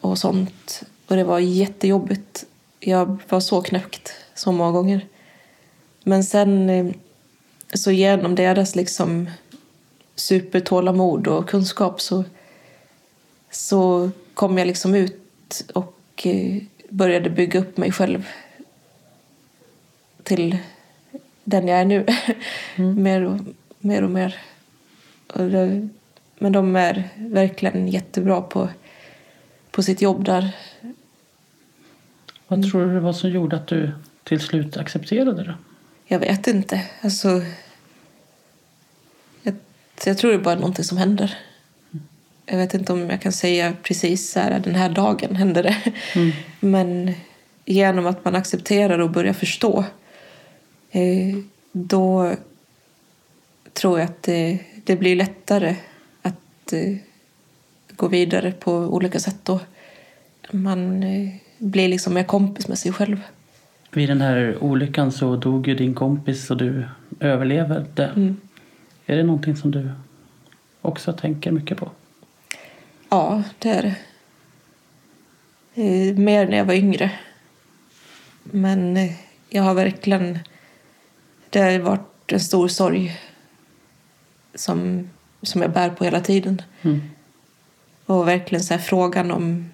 J: och sånt. Och det var jättejobbigt. Jag var så knäckt så många gånger. Men sen eh, så genom deras liksom supertålamod och kunskap så, så kom jag liksom ut och eh, började bygga upp mig själv till den jag är nu. Mm. mer, och, mer och mer. Och det, men de är verkligen jättebra på, på sitt jobb där.
K: Vad tror du det var som gjorde att du till slut accepterade det?
J: Jag vet inte. Alltså, jag, jag tror det är bara någonting som händer. Jag vet inte om jag kan säga precis så här, den här dagen hände det. Mm. Men genom att man accepterar och börjar förstå då tror jag att det, det blir lättare att eh, gå vidare på olika sätt. Då. Man eh, blir liksom mer kompis med sig själv.
K: Vid den här olyckan så dog ju din kompis och du överlevde. Mm. Är det någonting som du också tänker mycket på?
J: Ja, det är det. Eh, mer när jag var yngre. Men eh, jag har verkligen... Det har varit en stor sorg som, som jag bär på hela tiden. Mm. Och verkligen så frågan om...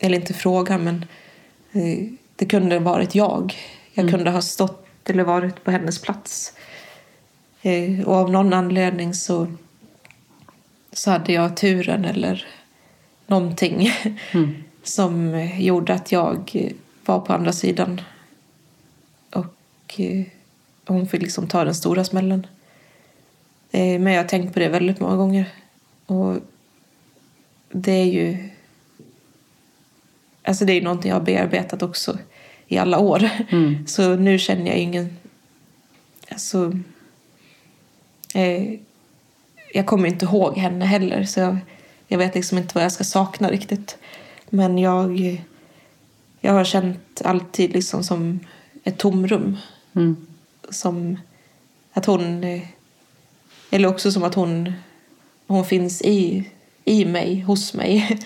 J: Eller inte frågan, men eh, det kunde ha varit jag. Jag mm. kunde ha stått eller varit på hennes plats. Eh, och av någon anledning så, så hade jag turen eller någonting mm. som gjorde att jag var på andra sidan. Och eh, hon fick liksom ta den stora smällen. Eh, men jag har tänkt på det väldigt många gånger. Och det är ju... Alltså det är någonting jag har bearbetat också i alla år. Mm. Så nu känner jag ingen... Alltså, eh, jag kommer inte ihåg henne heller så jag, jag, vet liksom inte vad jag ska sakna riktigt. Men jag, jag har känt alltid liksom som ett tomrum. Mm. Som att hon... Eller också som att hon, hon finns i, i mig, hos mig.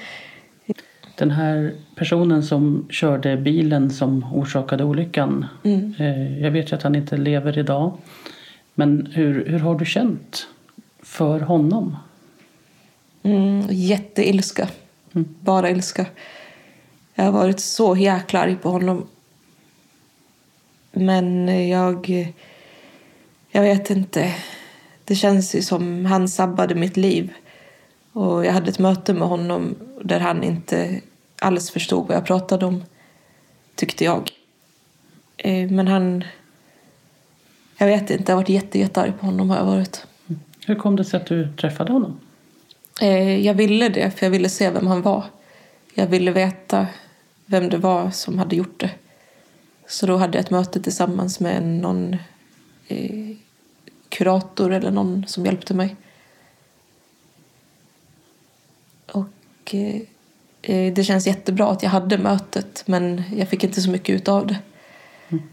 K: Den här personen som körde bilen som orsakade olyckan. Mm. Eh, jag vet ju att han inte lever idag. Men hur, hur har du känt för honom?
J: Mm, jätteilska. Mm. Bara ilska. Jag har varit så jäkla arg på honom. Men jag... Jag vet inte. Det känns ju som han sabbade mitt liv. Och jag hade ett möte med honom där han inte alls förstod vad jag pratade om, tyckte jag. Eh, men han... Jag vet inte, jag har varit jätte, jättearg på honom. Har jag varit.
K: Hur kom det sig att du träffade honom?
J: Eh, jag ville det, för jag ville se vem han var. Jag ville veta vem det var som hade gjort det. Så då hade jag ett möte tillsammans med någon eh, kurator eller någon som hjälpte mig. Och eh, det känns jättebra att jag hade mötet men jag fick inte så mycket ut av det. Mm.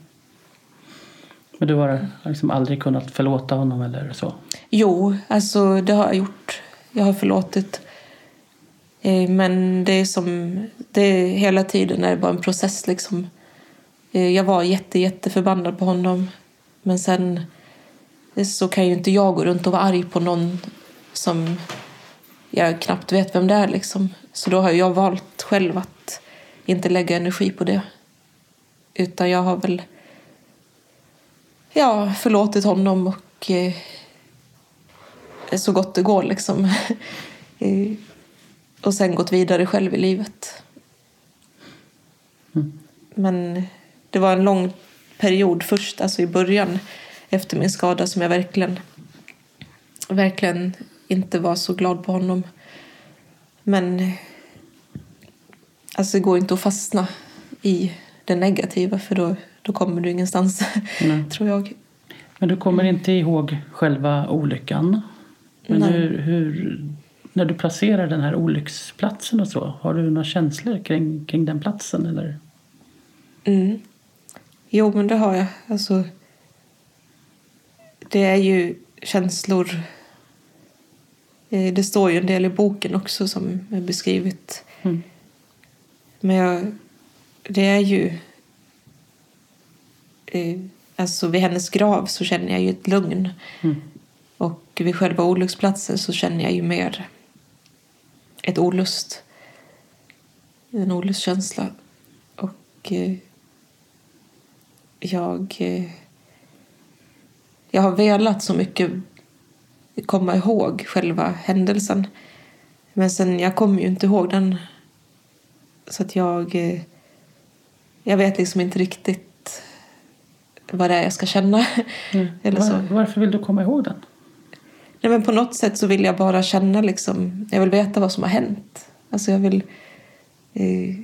K: Men du har liksom aldrig kunnat förlåta honom eller så?
J: Jo, alltså det har jag gjort. Jag har förlåtit. Eh, men det är som, det är hela tiden är det bara en process liksom. Eh, jag var jätte, jätteförbannad på honom. Men sen så kan ju inte jag gå runt och vara arg på någon som jag knappt vet vem det är. Liksom. Så då har jag valt själv att inte lägga energi på det. Utan jag har väl ja, förlåtit honom och eh, så gott det går liksom. Eh, och sen gått vidare själv i livet. Mm. Men det var en lång period först, alltså i början efter min skada som jag verkligen verkligen inte var så glad på honom. Men alltså, det går inte att fastna i det negativa för då, då kommer du ingenstans,
K: Nej.
J: tror jag.
K: Men du kommer inte ihåg själva olyckan? Men hur, hur, när du placerar den här olycksplatsen och så, har du några känslor kring, kring den platsen? Eller?
J: Mm. Jo, men det har jag. Alltså, det är ju känslor. Eh, Det står ju en del i boken också som är beskrivet.
K: Mm.
J: Men jag, det är ju... eh, Alltså vid hennes grav så känner jag ju ett lugn.
K: Mm.
J: Och vid själva olycksplatsen så känner jag ju mer ett olust. En olustkänsla. Och eh, jag... Eh, jag har velat så mycket komma ihåg själva händelsen. Men sen, jag kommer ju inte ihåg den. Så att jag... Eh, jag vet liksom inte riktigt vad det är jag ska känna.
K: Mm.
J: Eller så.
K: Var, varför vill du komma ihåg den?
J: Nej, men på något sätt så vill jag bara känna liksom, jag vill veta vad som har hänt. Alltså jag vill... Eh,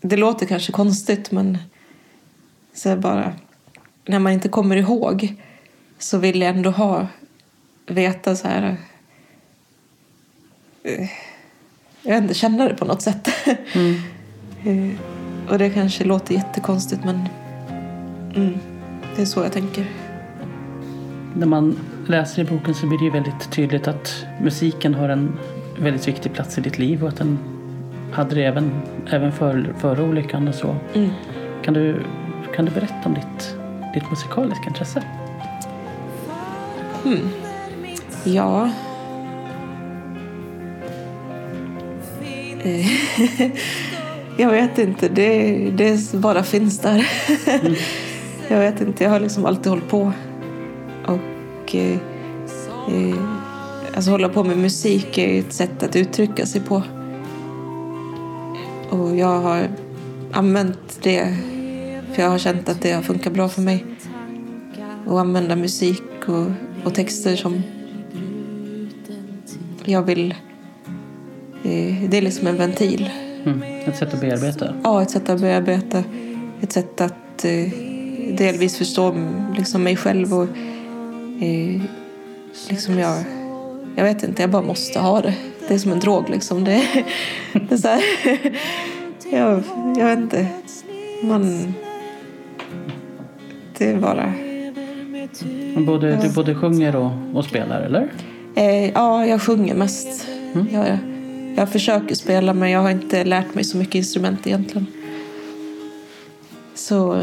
J: det låter kanske konstigt men så är bara, när man inte kommer ihåg så vill jag ändå ha, veta så här... Eh, jag inte, känna det på något sätt.
K: Mm.
J: eh, och det kanske låter jättekonstigt men mm, det är så jag tänker.
K: När man läser i boken så blir det ju väldigt tydligt att musiken har en väldigt viktig plats i ditt liv och att den hade det även, även för, före olyckan och så.
J: Mm.
K: Kan, du, kan du berätta om ditt, ditt musikaliska intresse?
J: Hmm. Ja. Eh, jag vet inte. Det, det bara finns där. jag vet inte. Jag har liksom alltid hållit på. Och eh, eh, alltså hålla på med musik är ett sätt att uttrycka sig på. Och jag har använt det för jag har känt att det har funkat bra för mig. Och använda musik och, och texter som jag vill... Eh, det är liksom en ventil.
K: Mm. Ett sätt att bearbeta?
J: Ja, ett sätt att bearbeta. Ett sätt att eh, delvis förstå liksom, mig själv och eh, liksom jag... Jag vet inte, jag bara måste ha det. Det är som en drog liksom. Det, det är så här, jag, jag vet inte. Man... Det är bara...
K: Både. Du både sjunger och, och spelar, eller?
J: Eh, ja, jag sjunger mest. Jag, jag försöker spela men jag har inte lärt mig så mycket instrument egentligen. Så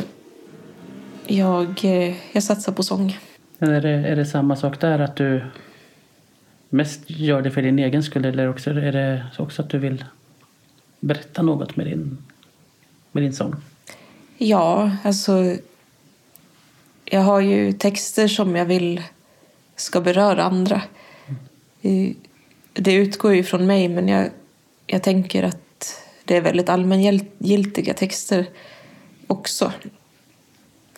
J: jag, eh, jag satsar på sång.
K: Är det, är det samma sak där att du mest gör det för din egen skull eller också, är det också att du vill berätta något med din, med din sång?
J: Ja, alltså jag har ju texter som jag vill ska beröra andra. Det utgår ju från mig men jag, jag tänker att det är väldigt allmängiltiga texter också.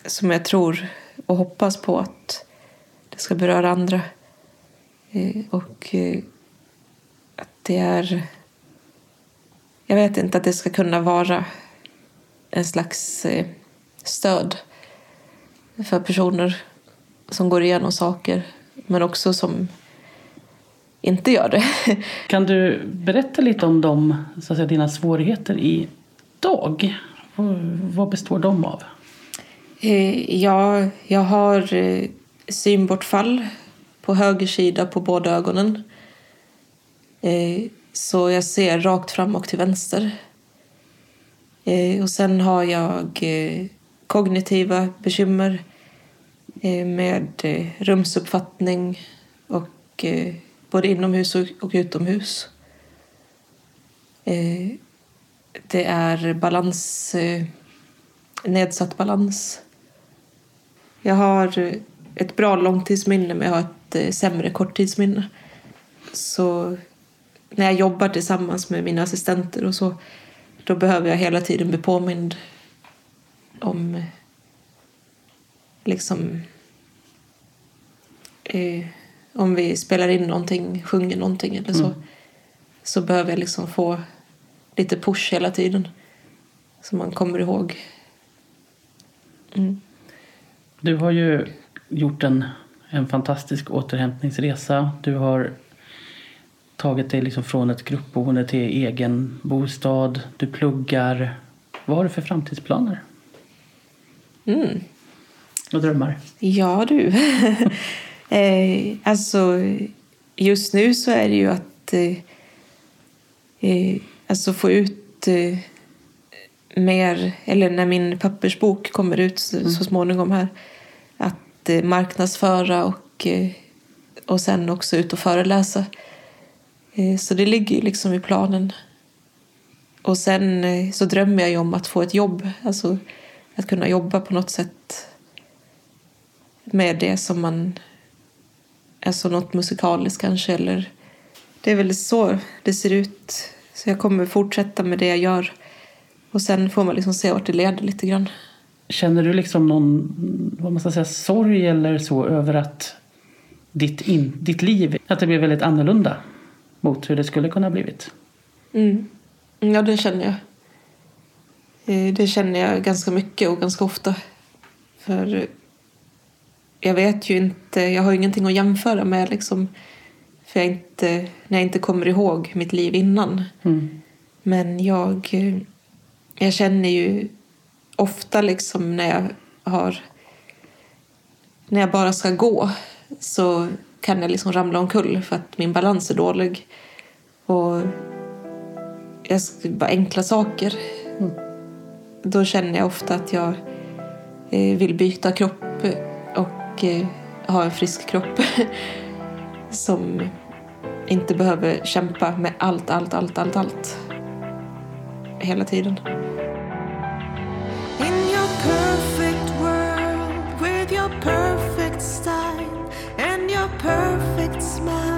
J: Som jag tror och hoppas på att det ska beröra andra. Och att det är... Jag vet inte, att det ska kunna vara en slags eh, stöd för personer som går igenom saker men också som inte gör det.
K: Kan du berätta lite om de, så att säga, dina svårigheter idag? Vad, vad består de av?
J: Eh, Ja, jag har eh, synbortfall på höger sida på båda ögonen. Eh, Så jag ser rakt fram och till vänster. Och sen har jag kognitiva bekymmer Eh, med eh, rumsuppfattning och eh, både inomhus och utomhus. Det är balans, nedsatt balans. Jag har ett bra långtidsminne men jag har ett sämre korttidsminne. Så när jag jobbar tillsammans med mina assistenter och så då behöver jag hela tiden bli påmind om liksom eh, om vi spelar in någonting, sjunger någonting eller så. Mm. Så behöver jag liksom få lite push hela tiden. Så man kommer ihåg.
K: Mm. Du har ju gjort en, en fantastisk återhämtningsresa. Du har tagit dig liksom från ett gruppboende till egen bostad. Du pluggar. Vad har du för framtidsplaner?
J: Mm.
K: Och drömmar?
J: Ja du. eh, alltså just nu så är det ju att eh, eh, alltså få ut eh, mer, eller när min pappersbok kommer ut så, mm. så småningom här, att eh, marknadsföra och, eh, och sen också ut och föreläsa. Eh, så det ligger ju liksom i planen. Och sen så drömmer jag ju om att få ett jobb, alltså att kunna jobba på något sätt med det som man, alltså något musikaliskt kanske eller det är väl så det ser ut. Så jag kommer fortsätta med det jag gör. Och sen får man liksom se vart det leder lite grann.
K: Känner du liksom någon vad man ska säga, sorg eller så över att ditt, in, ditt liv att det blev väldigt annorlunda mot hur det skulle kunna ha blivit?
J: Mm. Ja, det känner jag. Eh, det känner jag ganska mycket och ganska ofta. För jag vet ju inte, jag har ingenting att jämföra med liksom. För jag inte, när jag inte kommer ihåg mitt liv innan.
K: Mm.
J: Men jag, jag känner ju ofta liksom när jag har när jag bara ska gå så kan jag liksom ramla omkull för att min balans är dålig. Och jag bara enkla saker. Mm. Då känner jag ofta att jag eh, vill byta kropp Eh, och ha en frisk kropp som inte behöver kämpa med allt, allt, allt, allt, allt hela tiden. In your perfect world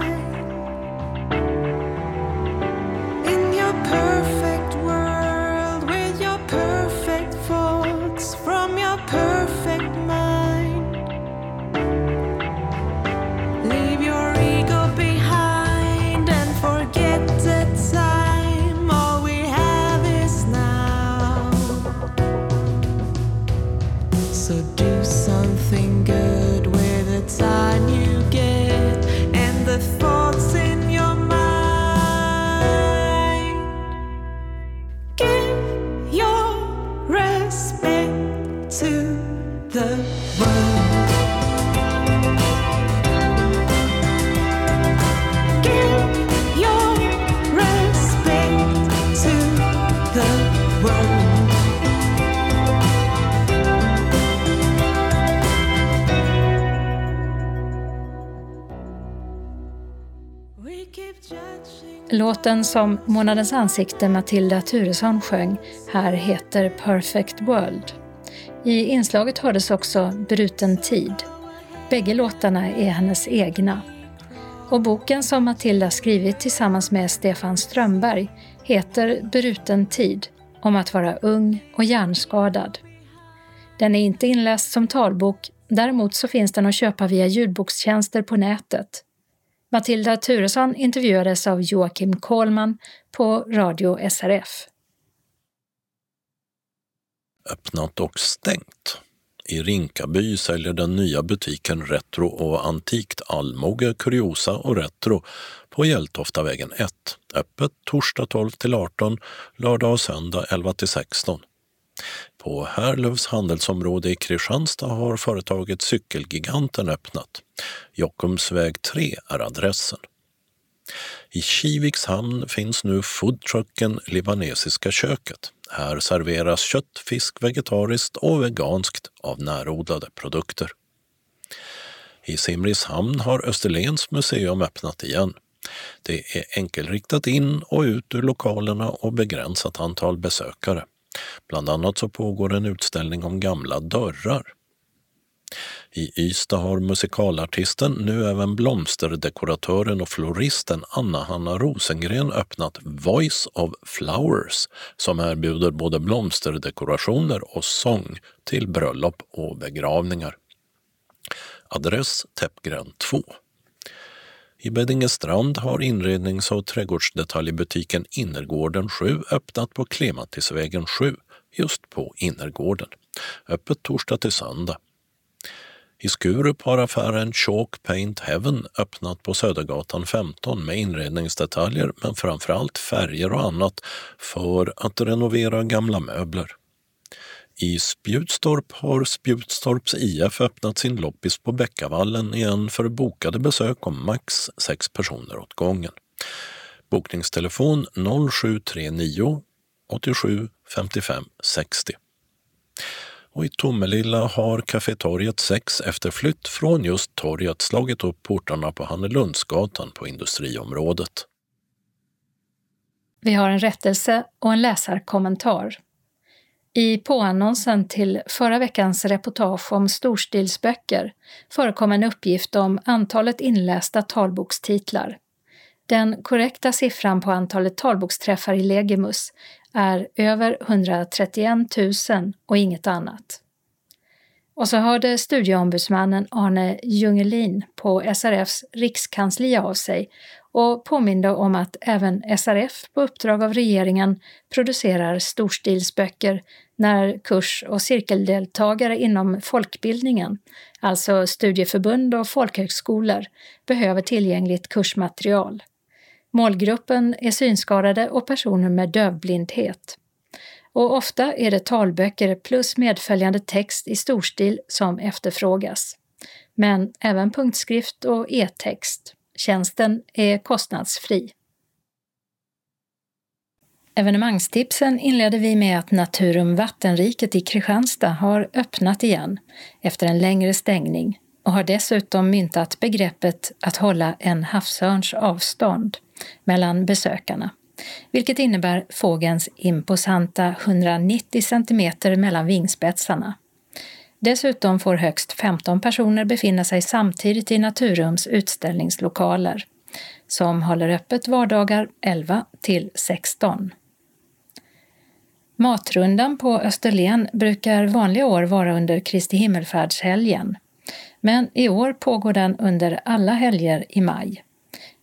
B: Låten som Månadens ansikte Matilda Turesson sjöng här heter Perfect World. I inslaget hördes också Bruten tid. Bägge låtarna är hennes egna. Och boken som Matilda skrivit tillsammans med Stefan Strömberg heter Bruten tid, om att vara ung och hjärnskadad. Den är inte inläst som talbok, däremot så finns den att köpa via ljudbokstjänster på nätet. Matilda Turesson intervjuades av Joakim Kohlman på Radio SRF.
A: Öppnat och stängt. I Rinkaby säljer den nya butiken Retro och Antikt allmoge, kuriosa och retro på Hjältoftavägen 1. Öppet torsdag 12 till 18, lördag och söndag 11 till 16. På Härlövs handelsområde i Kristianstad har företaget Cykelgiganten öppnat. Jockumsväg 3 är adressen. I Kiviks hamn finns nu foodtrucken Libanesiska köket. Här serveras kött, fisk, vegetariskt och veganskt av närodlade produkter. I Simrishamn har Österlens museum öppnat igen. Det är enkelriktat in och ut ur lokalerna och begränsat antal besökare. Bland annat så pågår en utställning om gamla dörrar. I Ystad har musikalartisten, nu även blomsterdekoratören och floristen Anna-Hanna Rosengren öppnat Voice of Flowers som erbjuder både blomsterdekorationer och sång till bröllop och begravningar. Adress Täppgränd 2. I Beddingestrand har inrednings och trädgårdsdetaljbutiken Innergården 7 öppnat på Klematisvägen 7, just på Innergården. Öppet torsdag till söndag. I Skurup har affären Chalk Paint Heaven öppnat på Södergatan 15 med inredningsdetaljer men framförallt färger och annat för att renovera gamla möbler. I Spjutstorp har Spjutstorps IF öppnat sin loppis på Bäckavallen igen för bokade besök om max sex personer åt gången. Bokningstelefon 0739 87 55 60. Och i Tomelilla har Café Torget 6 efter flytt från just torget slagit upp portarna på Hannelundsgatan på industriområdet.
B: Vi har en rättelse och en läsarkommentar. I påannonsen till förra veckans reportage om storstilsböcker förekom en uppgift om antalet inlästa talbokstitlar. Den korrekta siffran på antalet talboksträffar i Legimus är över 131 000 och inget annat. Och så hörde studieombudsmannen Arne Jungelin på SRFs rikskansli av sig och påminde om att även SRF på uppdrag av regeringen producerar storstilsböcker när kurs och cirkeldeltagare inom folkbildningen, alltså studieförbund och folkhögskolor, behöver tillgängligt kursmaterial. Målgruppen är synskadade och personer med dövblindhet. Och ofta är det talböcker plus medföljande text i storstil som efterfrågas. Men även punktskrift och e-text. Tjänsten är kostnadsfri. Evenemangstipsen inleder vi med att Naturum Vattenriket i Kristianstad har öppnat igen efter en längre stängning och har dessutom myntat begreppet att hålla en havsörns avstånd mellan besökarna, vilket innebär fågelns imposanta 190 cm mellan vingspetsarna. Dessutom får högst 15 personer befinna sig samtidigt i Naturums utställningslokaler, som håller öppet vardagar 11 till 16. Matrundan på Österlen brukar vanliga år vara under Kristi himmelfärdshelgen, men i år pågår den under alla helger i maj.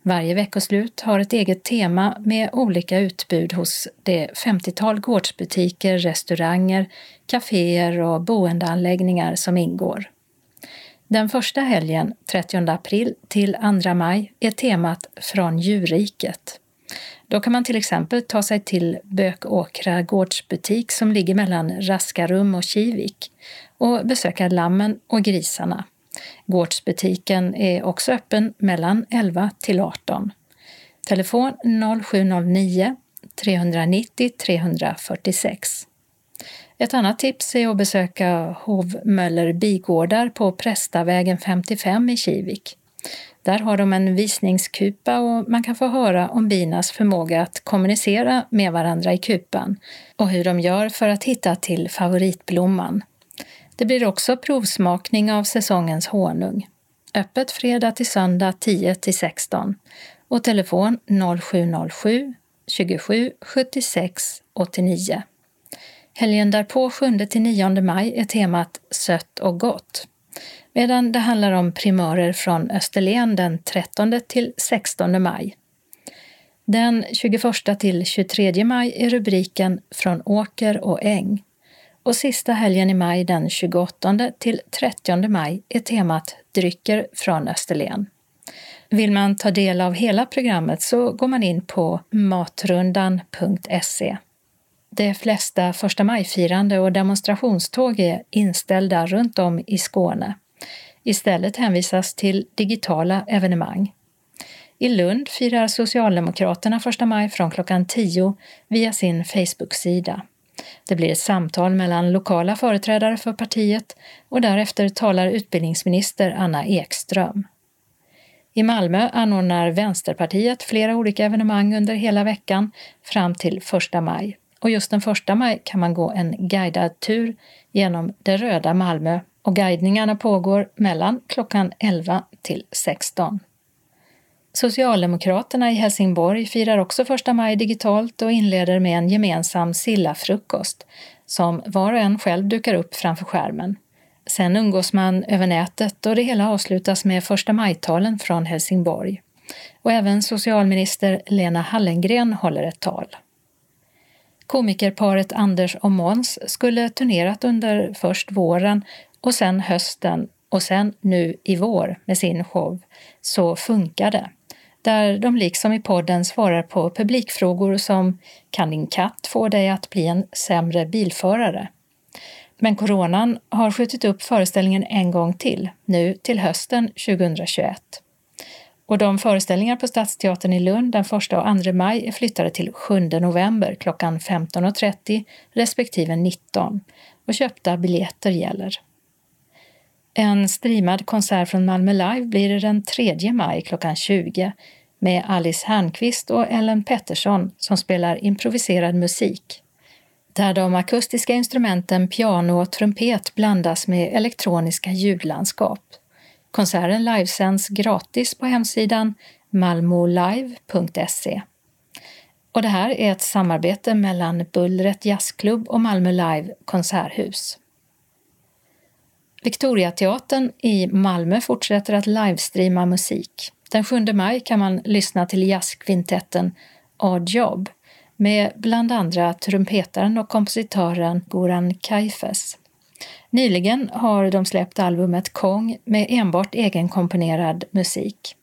B: Varje veckoslut har ett eget tema med olika utbud hos det 50-tal gårdsbutiker, restauranger, kaféer och boendeanläggningar som ingår. Den första helgen, 30 april till 2 maj, är temat Från djurriket. Då kan man till exempel ta sig till Bökåkra gårdsbutik som ligger mellan Raskarum och Kivik och besöka lammen och grisarna. Gårdsbutiken är också öppen mellan 11 till 18. Telefon 0709 390 346. Ett annat tips är att besöka Hovmöller bigårdar på Prästavägen 55 i Kivik. Där har de en visningskupa och man kan få höra om binas förmåga att kommunicera med varandra i kupan och hur de gör för att hitta till favoritblomman. Det blir också provsmakning av säsongens honung. Öppet fredag till söndag 10 till 16 och telefon 0707 27 76 89. Helgen därpå, 7 till 9 maj, är temat Sött och gott medan det handlar om primörer från Österlen den 13 till 16 maj. Den 21 till 23 maj är rubriken Från åker och äng och sista helgen i maj den 28 till 30 maj är temat Drycker från Österlen. Vill man ta del av hela programmet så går man in på matrundan.se. De flesta första majfirande och demonstrationståg är inställda runt om i Skåne. Istället hänvisas till digitala evenemang. I Lund firar Socialdemokraterna första maj från klockan 10 via sin Facebook-sida. Det blir ett samtal mellan lokala företrädare för partiet och därefter talar utbildningsminister Anna Ekström. I Malmö anordnar Vänsterpartiet flera olika evenemang under hela veckan fram till 1 maj. Och just den 1 maj kan man gå en guidad tur genom det röda Malmö och guidningarna pågår mellan klockan 11 till 16. Socialdemokraterna i Helsingborg firar också första maj digitalt och inleder med en gemensam sillafrukost som var och en själv dukar upp framför skärmen. Sen umgås man över nätet och det hela avslutas med första majtalen från Helsingborg. Och även socialminister Lena Hallengren håller ett tal. Komikerparet Anders och Måns skulle turnerat under först våren och sen hösten och sen nu i vår med sin show Så funkar det där de liksom i podden svarar på publikfrågor som “Kan din katt få dig att bli en sämre bilförare?” Men coronan har skjutit upp föreställningen en gång till, nu till hösten 2021. Och de föreställningar på Stadsteatern i Lund den 1 och 2 maj är flyttade till 7 november klockan 15.30 respektive 19 och köpta biljetter gäller. En streamad konsert från Malmö Live blir det den 3 maj klockan 20 med Alice Hernqvist och Ellen Pettersson som spelar improviserad musik. Där de akustiska instrumenten piano och trumpet blandas med elektroniska ljudlandskap. Konserten livesänds gratis på hemsidan malmolive.se. Och det här är ett samarbete mellan Bullret Jazzklubb och Malmö Live konserthus. Victoriateatern i Malmö fortsätter att livestreama musik. Den 7 maj kan man lyssna till jazzkvintetten Odd Job med bland andra trumpetaren och kompositören Goran Kaifes. Nyligen har de släppt albumet Kong med enbart egenkomponerad musik.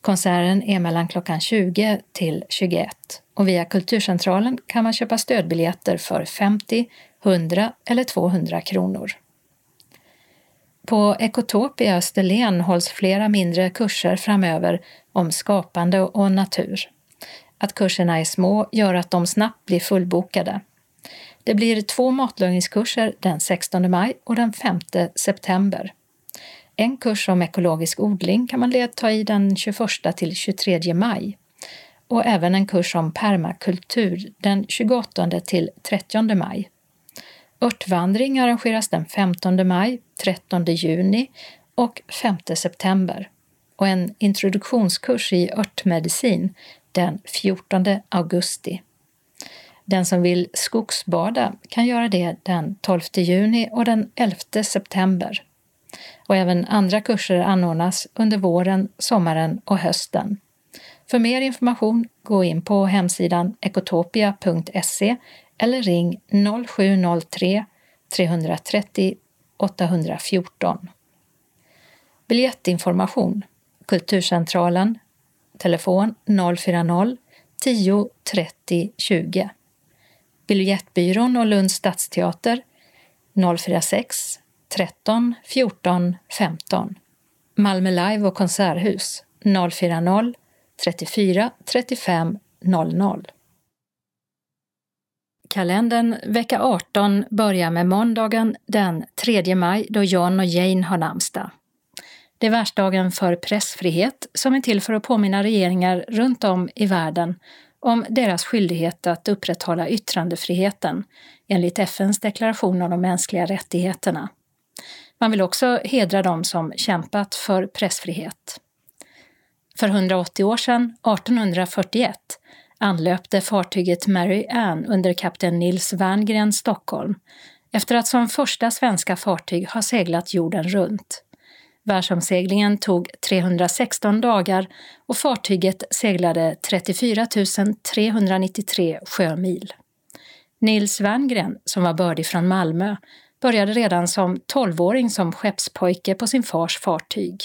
B: Konserten är mellan klockan 20 till 21 och via Kulturcentralen kan man köpa stödbiljetter för 50, 100 eller 200 kronor. På Ekotop i Österlen hålls flera mindre kurser framöver om skapande och natur. Att kurserna är små gör att de snabbt blir fullbokade. Det blir två matlagningskurser den 16 maj och den 5 september. En kurs om ekologisk odling kan man delta i den 21 till 23 maj och även en kurs om permakultur den 28 till 30 maj. Örtvandring arrangeras den 15 maj, 13 juni och 5 september och en introduktionskurs i örtmedicin den 14 augusti. Den som vill skogsbada kan göra det den 12 juni och den 11 september. Och även andra kurser anordnas under våren, sommaren och hösten. För mer information, gå in på hemsidan ekotopia.se eller ring 0703 330 814. Biljettinformation. Kulturcentralen. Telefon 040 10 30 20 Biljettbyrån och Lunds stadsteater. 046 13 14 15 Malmö Live och Konserthus. 040 34 35 00 Kalendern vecka 18 börjar med måndagen den 3 maj då John och Jane har namnsdag. Det är världsdagen för pressfrihet som är till för att påminna regeringar runt om i världen om deras skyldighet att upprätthålla yttrandefriheten enligt FNs deklaration om de mänskliga rättigheterna. Man vill också hedra dem som kämpat för pressfrihet. För 180 år sedan, 1841, anlöpte fartyget Mary Ann under kapten Nils Werngren Stockholm efter att som första svenska fartyg ha seglat jorden runt. Världsomseglingen tog 316 dagar och fartyget seglade 34 393 sjömil. Nils Werngren, som var bördig från Malmö, började redan som 12-åring som skeppspojke på sin fars fartyg.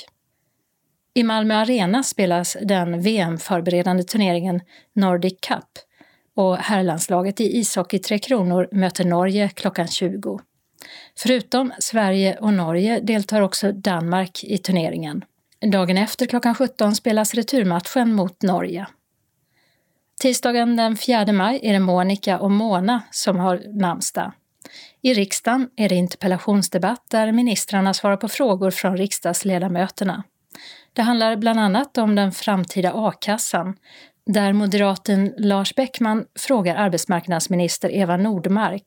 B: I Malmö Arena spelas den VM-förberedande turneringen Nordic Cup och herrlandslaget i ishockey Tre Kronor möter Norge klockan 20. Förutom Sverige och Norge deltar också Danmark i turneringen. Dagen efter klockan 17 spelas returmatchen mot Norge. Tisdagen den 4 maj är det Monica och Mona som har namnsdag. I riksdagen är det interpellationsdebatt där ministrarna svarar på frågor från riksdagsledamöterna. Det handlar bland annat om den framtida a-kassan där moderaten Lars Bäckman frågar arbetsmarknadsminister Eva Nordmark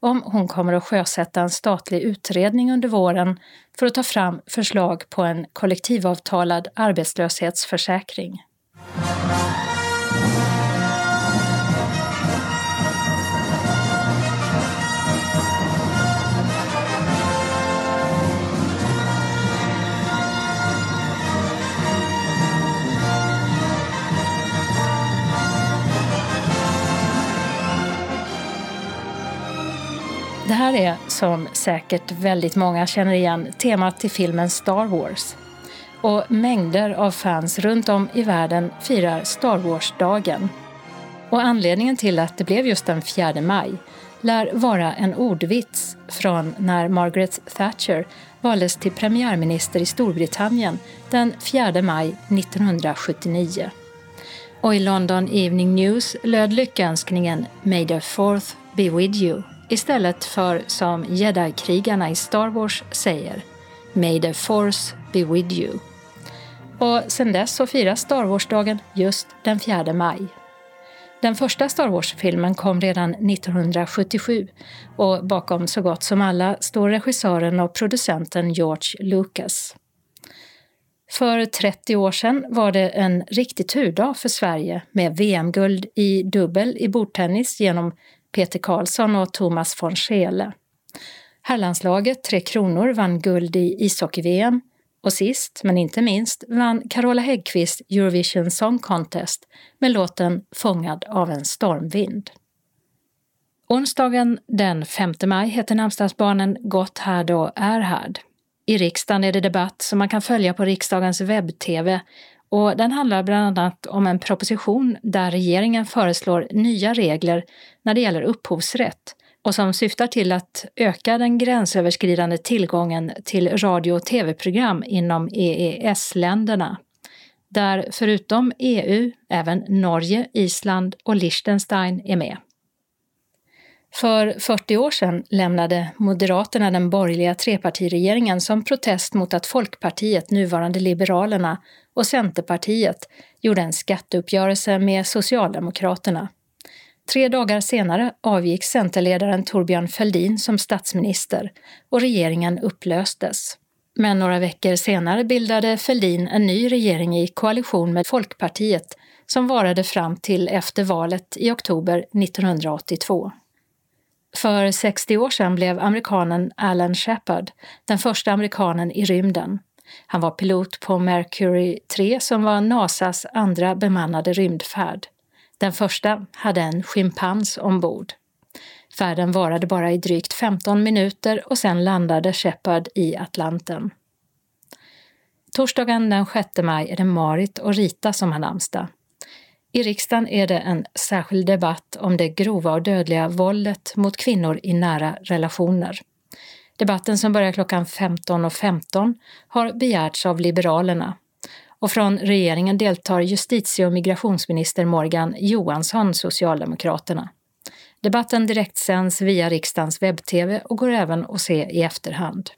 B: om hon kommer att sjösätta en statlig utredning under våren för att ta fram förslag på en kollektivavtalad arbetslöshetsförsäkring. Här är, som säkert väldigt många känner igen, temat till filmen Star Wars. Och mängder av fans runt om i världen firar Star Wars-dagen. Och anledningen till att det blev just den 4 maj lär vara en ordvits från när Margaret Thatcher valdes till premiärminister i Storbritannien den 4 maj 1979. Och i London Evening News löd lyckönskningen “May the fourth be with you” istället för som jedi-krigarna i Star Wars säger “May the force be with you”. Och sedan dess så firas Star Wars-dagen just den 4 maj. Den första Star Wars-filmen kom redan 1977 och bakom så gott som alla står regissören och producenten George Lucas. För 30 år sedan var det en riktig turdag för Sverige med VM-guld i dubbel i bordtennis genom Peter Karlsson och Thomas von Scheele. Herrlandslaget Tre Kronor vann guld i ishockey-VM och sist, men inte minst, vann Carola Häggkvist Eurovision Song Contest med låten Fångad av en stormvind. Onsdagen den 5 maj heter namnsdagsbarnen Gotthard och Erhard. I riksdagen är det debatt som man kan följa på riksdagens webb-tv och den handlar bland annat om en proposition där regeringen föreslår nya regler när det gäller upphovsrätt och som syftar till att öka den gränsöverskridande tillgången till radio och tv-program inom EES-länderna. Där förutom EU även Norge, Island och Liechtenstein är med. För 40 år sedan lämnade Moderaterna den borgerliga trepartiregeringen som protest mot att Folkpartiet, nuvarande Liberalerna, och Centerpartiet gjorde en skatteuppgörelse med Socialdemokraterna. Tre dagar senare avgick Centerledaren Torbjörn Fälldin som statsminister och regeringen upplöstes. Men några veckor senare bildade Fälldin en ny regering i koalition med Folkpartiet som varade fram till efter valet i oktober 1982. För 60 år sedan blev amerikanen Alan Shepard den första amerikanen i rymden. Han var pilot på Mercury 3 som var Nasas andra bemannade rymdfärd. Den första hade en schimpans ombord. Färden varade bara i drygt 15 minuter och sen landade Shepard i Atlanten. Torsdagen den 6 maj är det Marit och Rita som har namnsdag. I riksdagen är det en särskild debatt om det grova och dödliga våldet mot kvinnor i nära relationer. Debatten som börjar klockan 15.15 .15 har begärts av Liberalerna och från regeringen deltar justitie och migrationsminister Morgan Johansson, Socialdemokraterna. Debatten direktsänds via riksdagens webb-tv och går även att se i efterhand.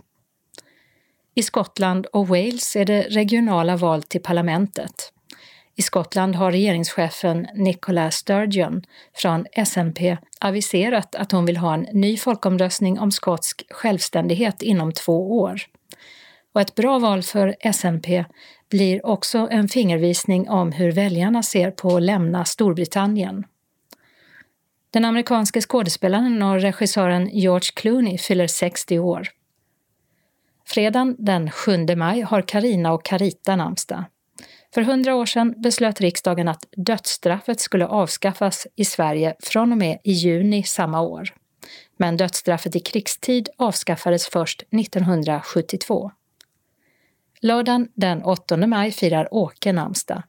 B: I Skottland och Wales är det regionala val till parlamentet. I Skottland har regeringschefen Nicola Sturgeon från SNP aviserat att hon vill ha en ny folkomröstning om skotsk självständighet inom två år. Och ett bra val för SNP blir också en fingervisning om hur väljarna ser på att lämna Storbritannien. Den amerikanske skådespelaren och regissören George Clooney fyller 60 år. Fredagen den 7 maj har Karina och Carita namnsdag. För hundra år sedan beslöt riksdagen att dödsstraffet skulle avskaffas i Sverige från och med i juni samma år. Men dödsstraffet i krigstid avskaffades först 1972. Lördagen den 8 maj firar Åke namnsdag.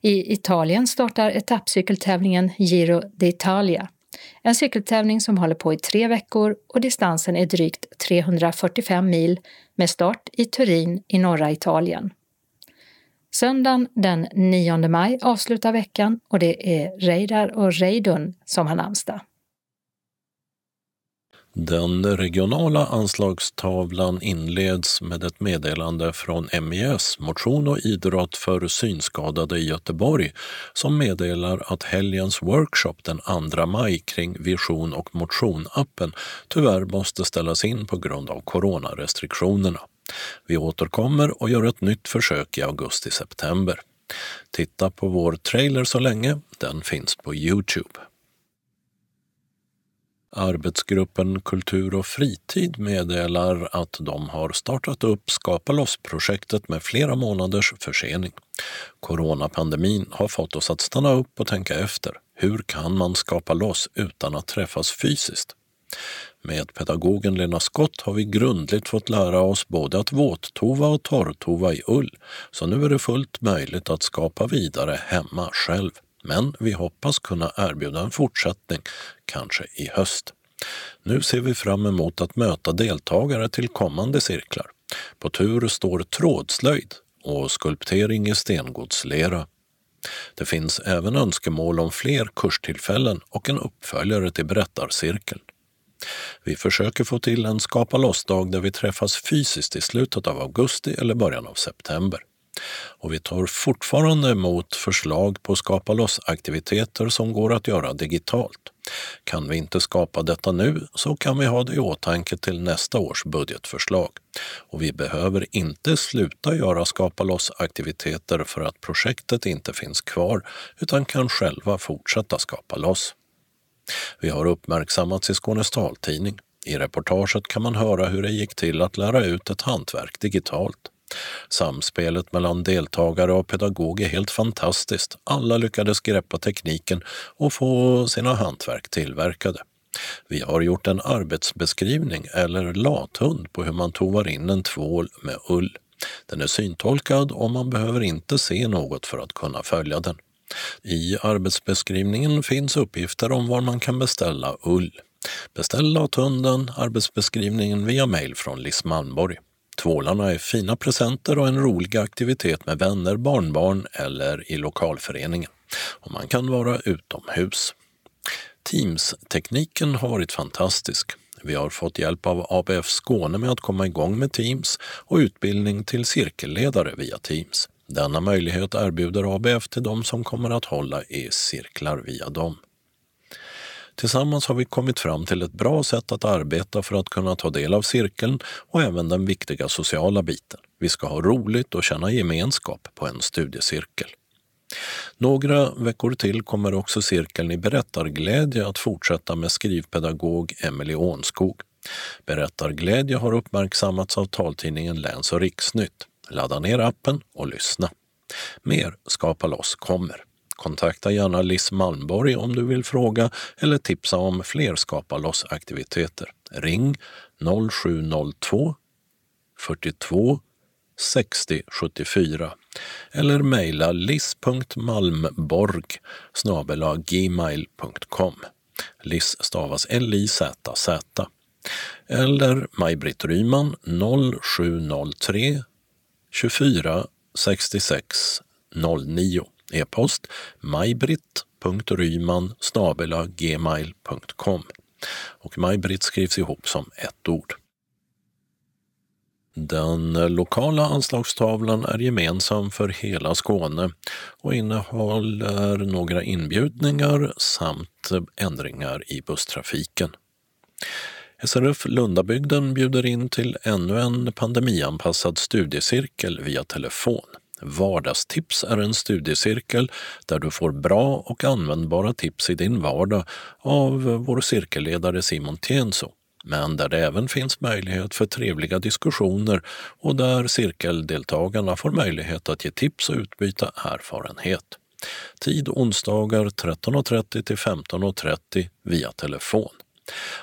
B: I Italien startar etappcykeltävlingen Giro d'Italia. En cykeltävling som håller på i tre veckor och distansen är drygt 345 mil med start i Turin i norra Italien. Söndagen den 9 maj avslutar veckan och det är Reidar och Reidun som har namnsdag.
A: Den regionala anslagstavlan inleds med ett meddelande från MIS, Motion och idrott för synskadade i Göteborg, som meddelar att helgens workshop den 2 maj kring Vision och motion-appen tyvärr måste ställas in på grund av coronarestriktionerna. Vi återkommer och gör ett nytt försök i augusti-september. Titta på vår trailer så länge, den finns på Youtube. Arbetsgruppen Kultur och fritid meddelar att de har startat upp Skapa loss-projektet med flera månaders försening. Coronapandemin har fått oss att stanna upp och tänka efter. Hur kan man skapa loss utan att träffas fysiskt? Med pedagogen Lena Skott har vi grundligt fått lära oss både att våttova och torrtova i ull, så nu är det fullt möjligt att skapa vidare hemma själv. Men vi hoppas kunna erbjuda en fortsättning, kanske i höst. Nu ser vi fram emot att möta deltagare till kommande cirklar. På tur står trådslöjd och skulptering i stengodslera. Det finns även önskemål om fler kurstillfällen och en uppföljare till berättarcirkeln. Vi försöker få till en skapa loss-dag där vi träffas fysiskt i slutet av augusti eller början av september. Och vi tar fortfarande emot förslag på skapa loss-aktiviteter som går att göra digitalt. Kan vi inte skapa detta nu så kan vi ha det i åtanke till nästa års budgetförslag. Och vi behöver inte sluta göra skapa loss-aktiviteter för att projektet inte finns kvar utan kan själva fortsätta skapa loss. Vi har uppmärksammats i Skånes taltidning. I reportaget kan man höra hur det gick till att lära ut ett hantverk digitalt. Samspelet mellan deltagare och pedagog är helt fantastiskt. Alla lyckades greppa tekniken och få sina hantverk tillverkade. Vi har gjort en arbetsbeskrivning, eller lathund, på hur man tovar in en tvål med ull. Den är syntolkad och man behöver inte se något för att kunna följa den. I arbetsbeskrivningen finns uppgifter om var man kan beställa ull. Beställ lathunden, arbetsbeskrivningen via mejl från Liss Malmborg. Tvålarna är fina presenter och en rolig aktivitet med vänner, barnbarn eller i lokalföreningen. Och man kan vara utomhus. Teams-tekniken har varit fantastisk. Vi har fått hjälp av ABF Skåne med att komma igång med Teams och utbildning till cirkelledare via Teams. Denna möjlighet erbjuder ABF till de som kommer att hålla i cirklar via dem. Tillsammans har vi kommit fram till ett bra sätt att arbeta för att kunna ta del av cirkeln och även den viktiga sociala biten. Vi ska ha roligt och känna gemenskap på en studiecirkel. Några veckor till kommer också cirkeln i berättarglädje att fortsätta med skrivpedagog Emelie Ånskog. Berättarglädje har uppmärksammats av taltidningen Läns och riksnytt. Ladda ner appen och lyssna. Mer Skapa loss kommer. Kontakta gärna Liss Malmborg om du vill fråga eller tipsa om fler Skapa loss-aktiviteter. Ring 0702 42 60 74 eller mejla liss.malmborg gmail.com. Liss stavas L-I-Z-Z. Eller Maj-Britt Ryman 0703 24 66 09. E-post majbritt.ryman gmail.com och Maj-Britt skrivs ihop som ett ord. Den lokala anslagstavlan är gemensam för hela Skåne och innehåller några inbjudningar samt ändringar i busstrafiken. SRF Lundabygden bjuder in till ännu en pandemianpassad studiecirkel via telefon. Vardagstips är en studiecirkel där du får bra och användbara tips i din vardag av vår cirkelledare Simon Tienso men där det även finns möjlighet för trevliga diskussioner och där cirkeldeltagarna får möjlighet att ge tips och utbyta erfarenhet. Tid onsdagar 13.30 till 15.30 via telefon.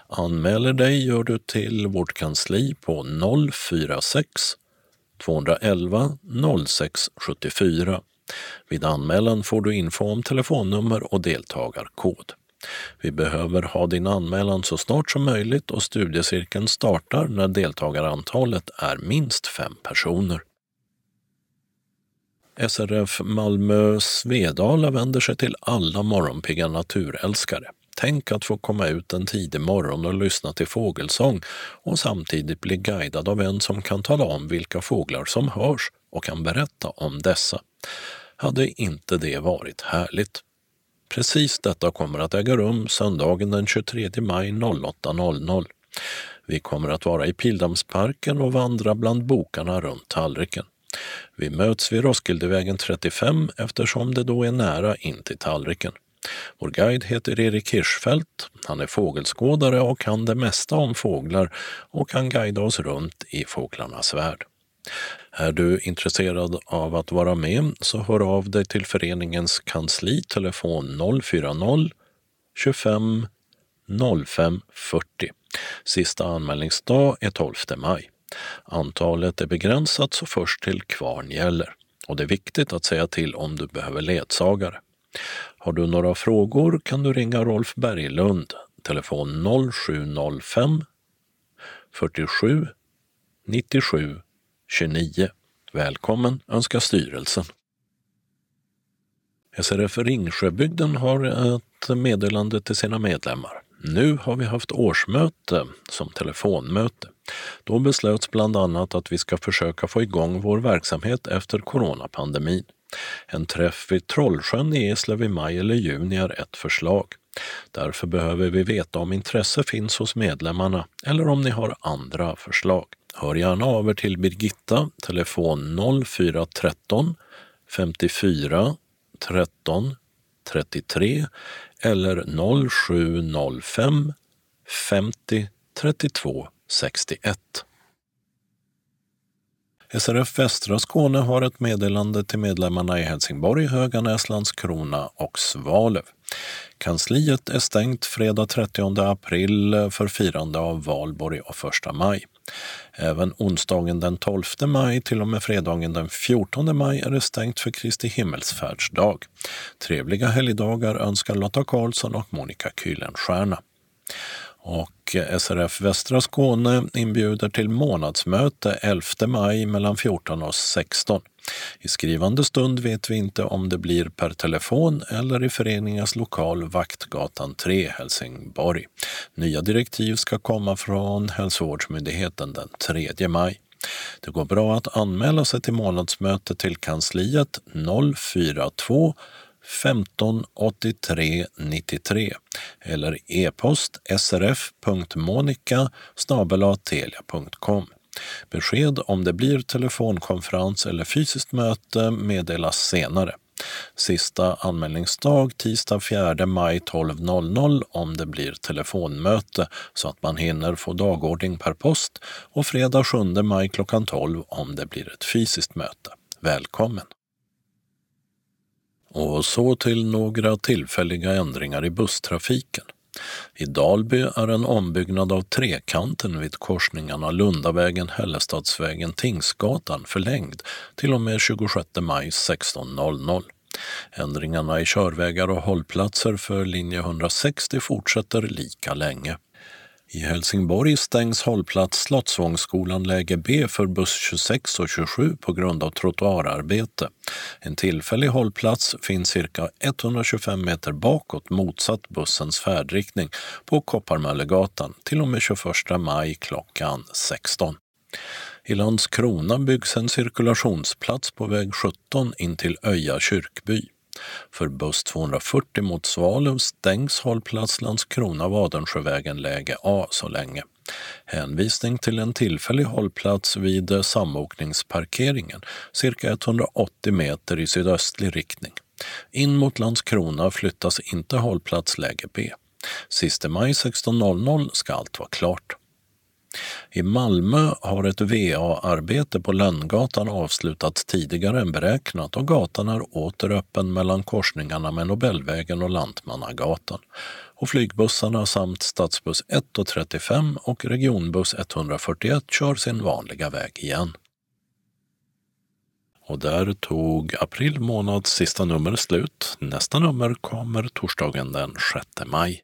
A: Anmäler dig gör du till vårt kansli på 046 211 0674. Vid anmälan får du info om telefonnummer och deltagarkod. Vi behöver ha din anmälan så snart som möjligt och studiecirkeln startar när deltagarantalet är minst fem personer. SRF Malmö Svedala vänder sig till alla morgonpigga naturälskare. Tänk att få komma ut en tidig morgon och lyssna till fågelsång och samtidigt bli guidad av en som kan tala om vilka fåglar som hörs och kan berätta om dessa. Hade inte det varit härligt? Precis detta kommer att äga rum söndagen den 23 maj 08.00. Vi kommer att vara i Pildammsparken och vandra bland bokarna runt tallriken. Vi möts vid Roskildevägen 35 eftersom det då är nära in till tallriken. Vår guide heter Erik Hirschfeldt. Han är fågelskådare och kan det mesta om fåglar och kan guida oss runt i fåglarnas värld. Är du intresserad av att vara med så hör av dig till föreningens kansli telefon 040 25 05 40 Sista anmälningsdag är 12 maj. Antalet är begränsat så först till kvarn gäller och det är viktigt att säga till om du behöver ledsagare. Har du några frågor kan du ringa Rolf Berglund, telefon 0705 47 97 29. Välkommen önskar styrelsen. SRF Ringsjöbygden har ett meddelande till sina medlemmar. Nu har vi haft årsmöte som telefonmöte. Då beslöts bland annat att vi ska försöka få igång vår verksamhet efter coronapandemin. En träff vid Trollsjön i Eslöv i maj eller juni är ett förslag. Därför behöver vi veta om intresse finns hos medlemmarna eller om ni har andra förslag. Hör gärna av er till Birgitta, telefon 0413 54 13 33 eller 0705 50 32 61. SRF Västra Skåne har ett meddelande till medlemmarna i Helsingborg, Höganäs, Landskrona och Svalöv. Kansliet är stängt fredag 30 april för firande av valborg och 1 maj. Även onsdagen den 12 maj till och med fredagen den 14 maj är det stängt för Kristi himmelsfärdsdag. Trevliga helgdagar önskar Lotta Karlsson och Monica Kühlenstierna. Och SRF Västra Skåne inbjuder till månadsmöte 11 maj mellan 14 och 16. I skrivande stund vet vi inte om det blir per telefon eller i föreningens lokal Vaktgatan 3, Helsingborg. Nya direktiv ska komma från Hälsovårdsmyndigheten den 3 maj. Det går bra att anmäla sig till månadsmöte till kansliet 042 15 93 eller e-post srf.monica telia.com. Besked om det blir telefonkonferens eller fysiskt möte meddelas senare. Sista anmälningsdag tisdag 4 maj 12.00 om det blir telefonmöte så att man hinner få dagordning per post och fredag 7 maj klockan 12 om det blir ett fysiskt möte. Välkommen! Och så till några tillfälliga ändringar i busstrafiken. I Dalby är en ombyggnad av Trekanten vid korsningarna Lundavägen, Hällestadsvägen, Tingsgatan förlängd till och med 26 maj 16.00. Ändringarna i körvägar och hållplatser för linje 160 fortsätter lika länge. I Helsingborg stängs hållplats Slottsvångsskolan läge B för buss 26 och 27 på grund av trottoararbete. En tillfällig hållplats finns cirka 125 meter bakåt motsatt bussens färdriktning på Kopparmöllegatan till och med 21 maj klockan 16. I Landskrona byggs en cirkulationsplats på väg 17 in till Öja kyrkby. För buss 240 mot Svalöv stängs hållplats Landskrona-Vadensjövägen läge A så länge. Hänvisning till en tillfällig hållplats vid samåkningsparkeringen cirka 180 meter i sydöstlig riktning. In mot Landskrona flyttas inte hållplats läge B. Siste maj 16.00 ska allt vara klart. I Malmö har ett VA-arbete på Lönngatan avslutats tidigare än beräknat och gatan är åter öppen mellan korsningarna med Nobelvägen och Lantmannagatan. Och flygbussarna samt stadsbuss 1 och 35 och regionbuss 141 kör sin vanliga väg igen. Och där tog april månads sista nummer slut. Nästa nummer kommer torsdagen den 6 maj.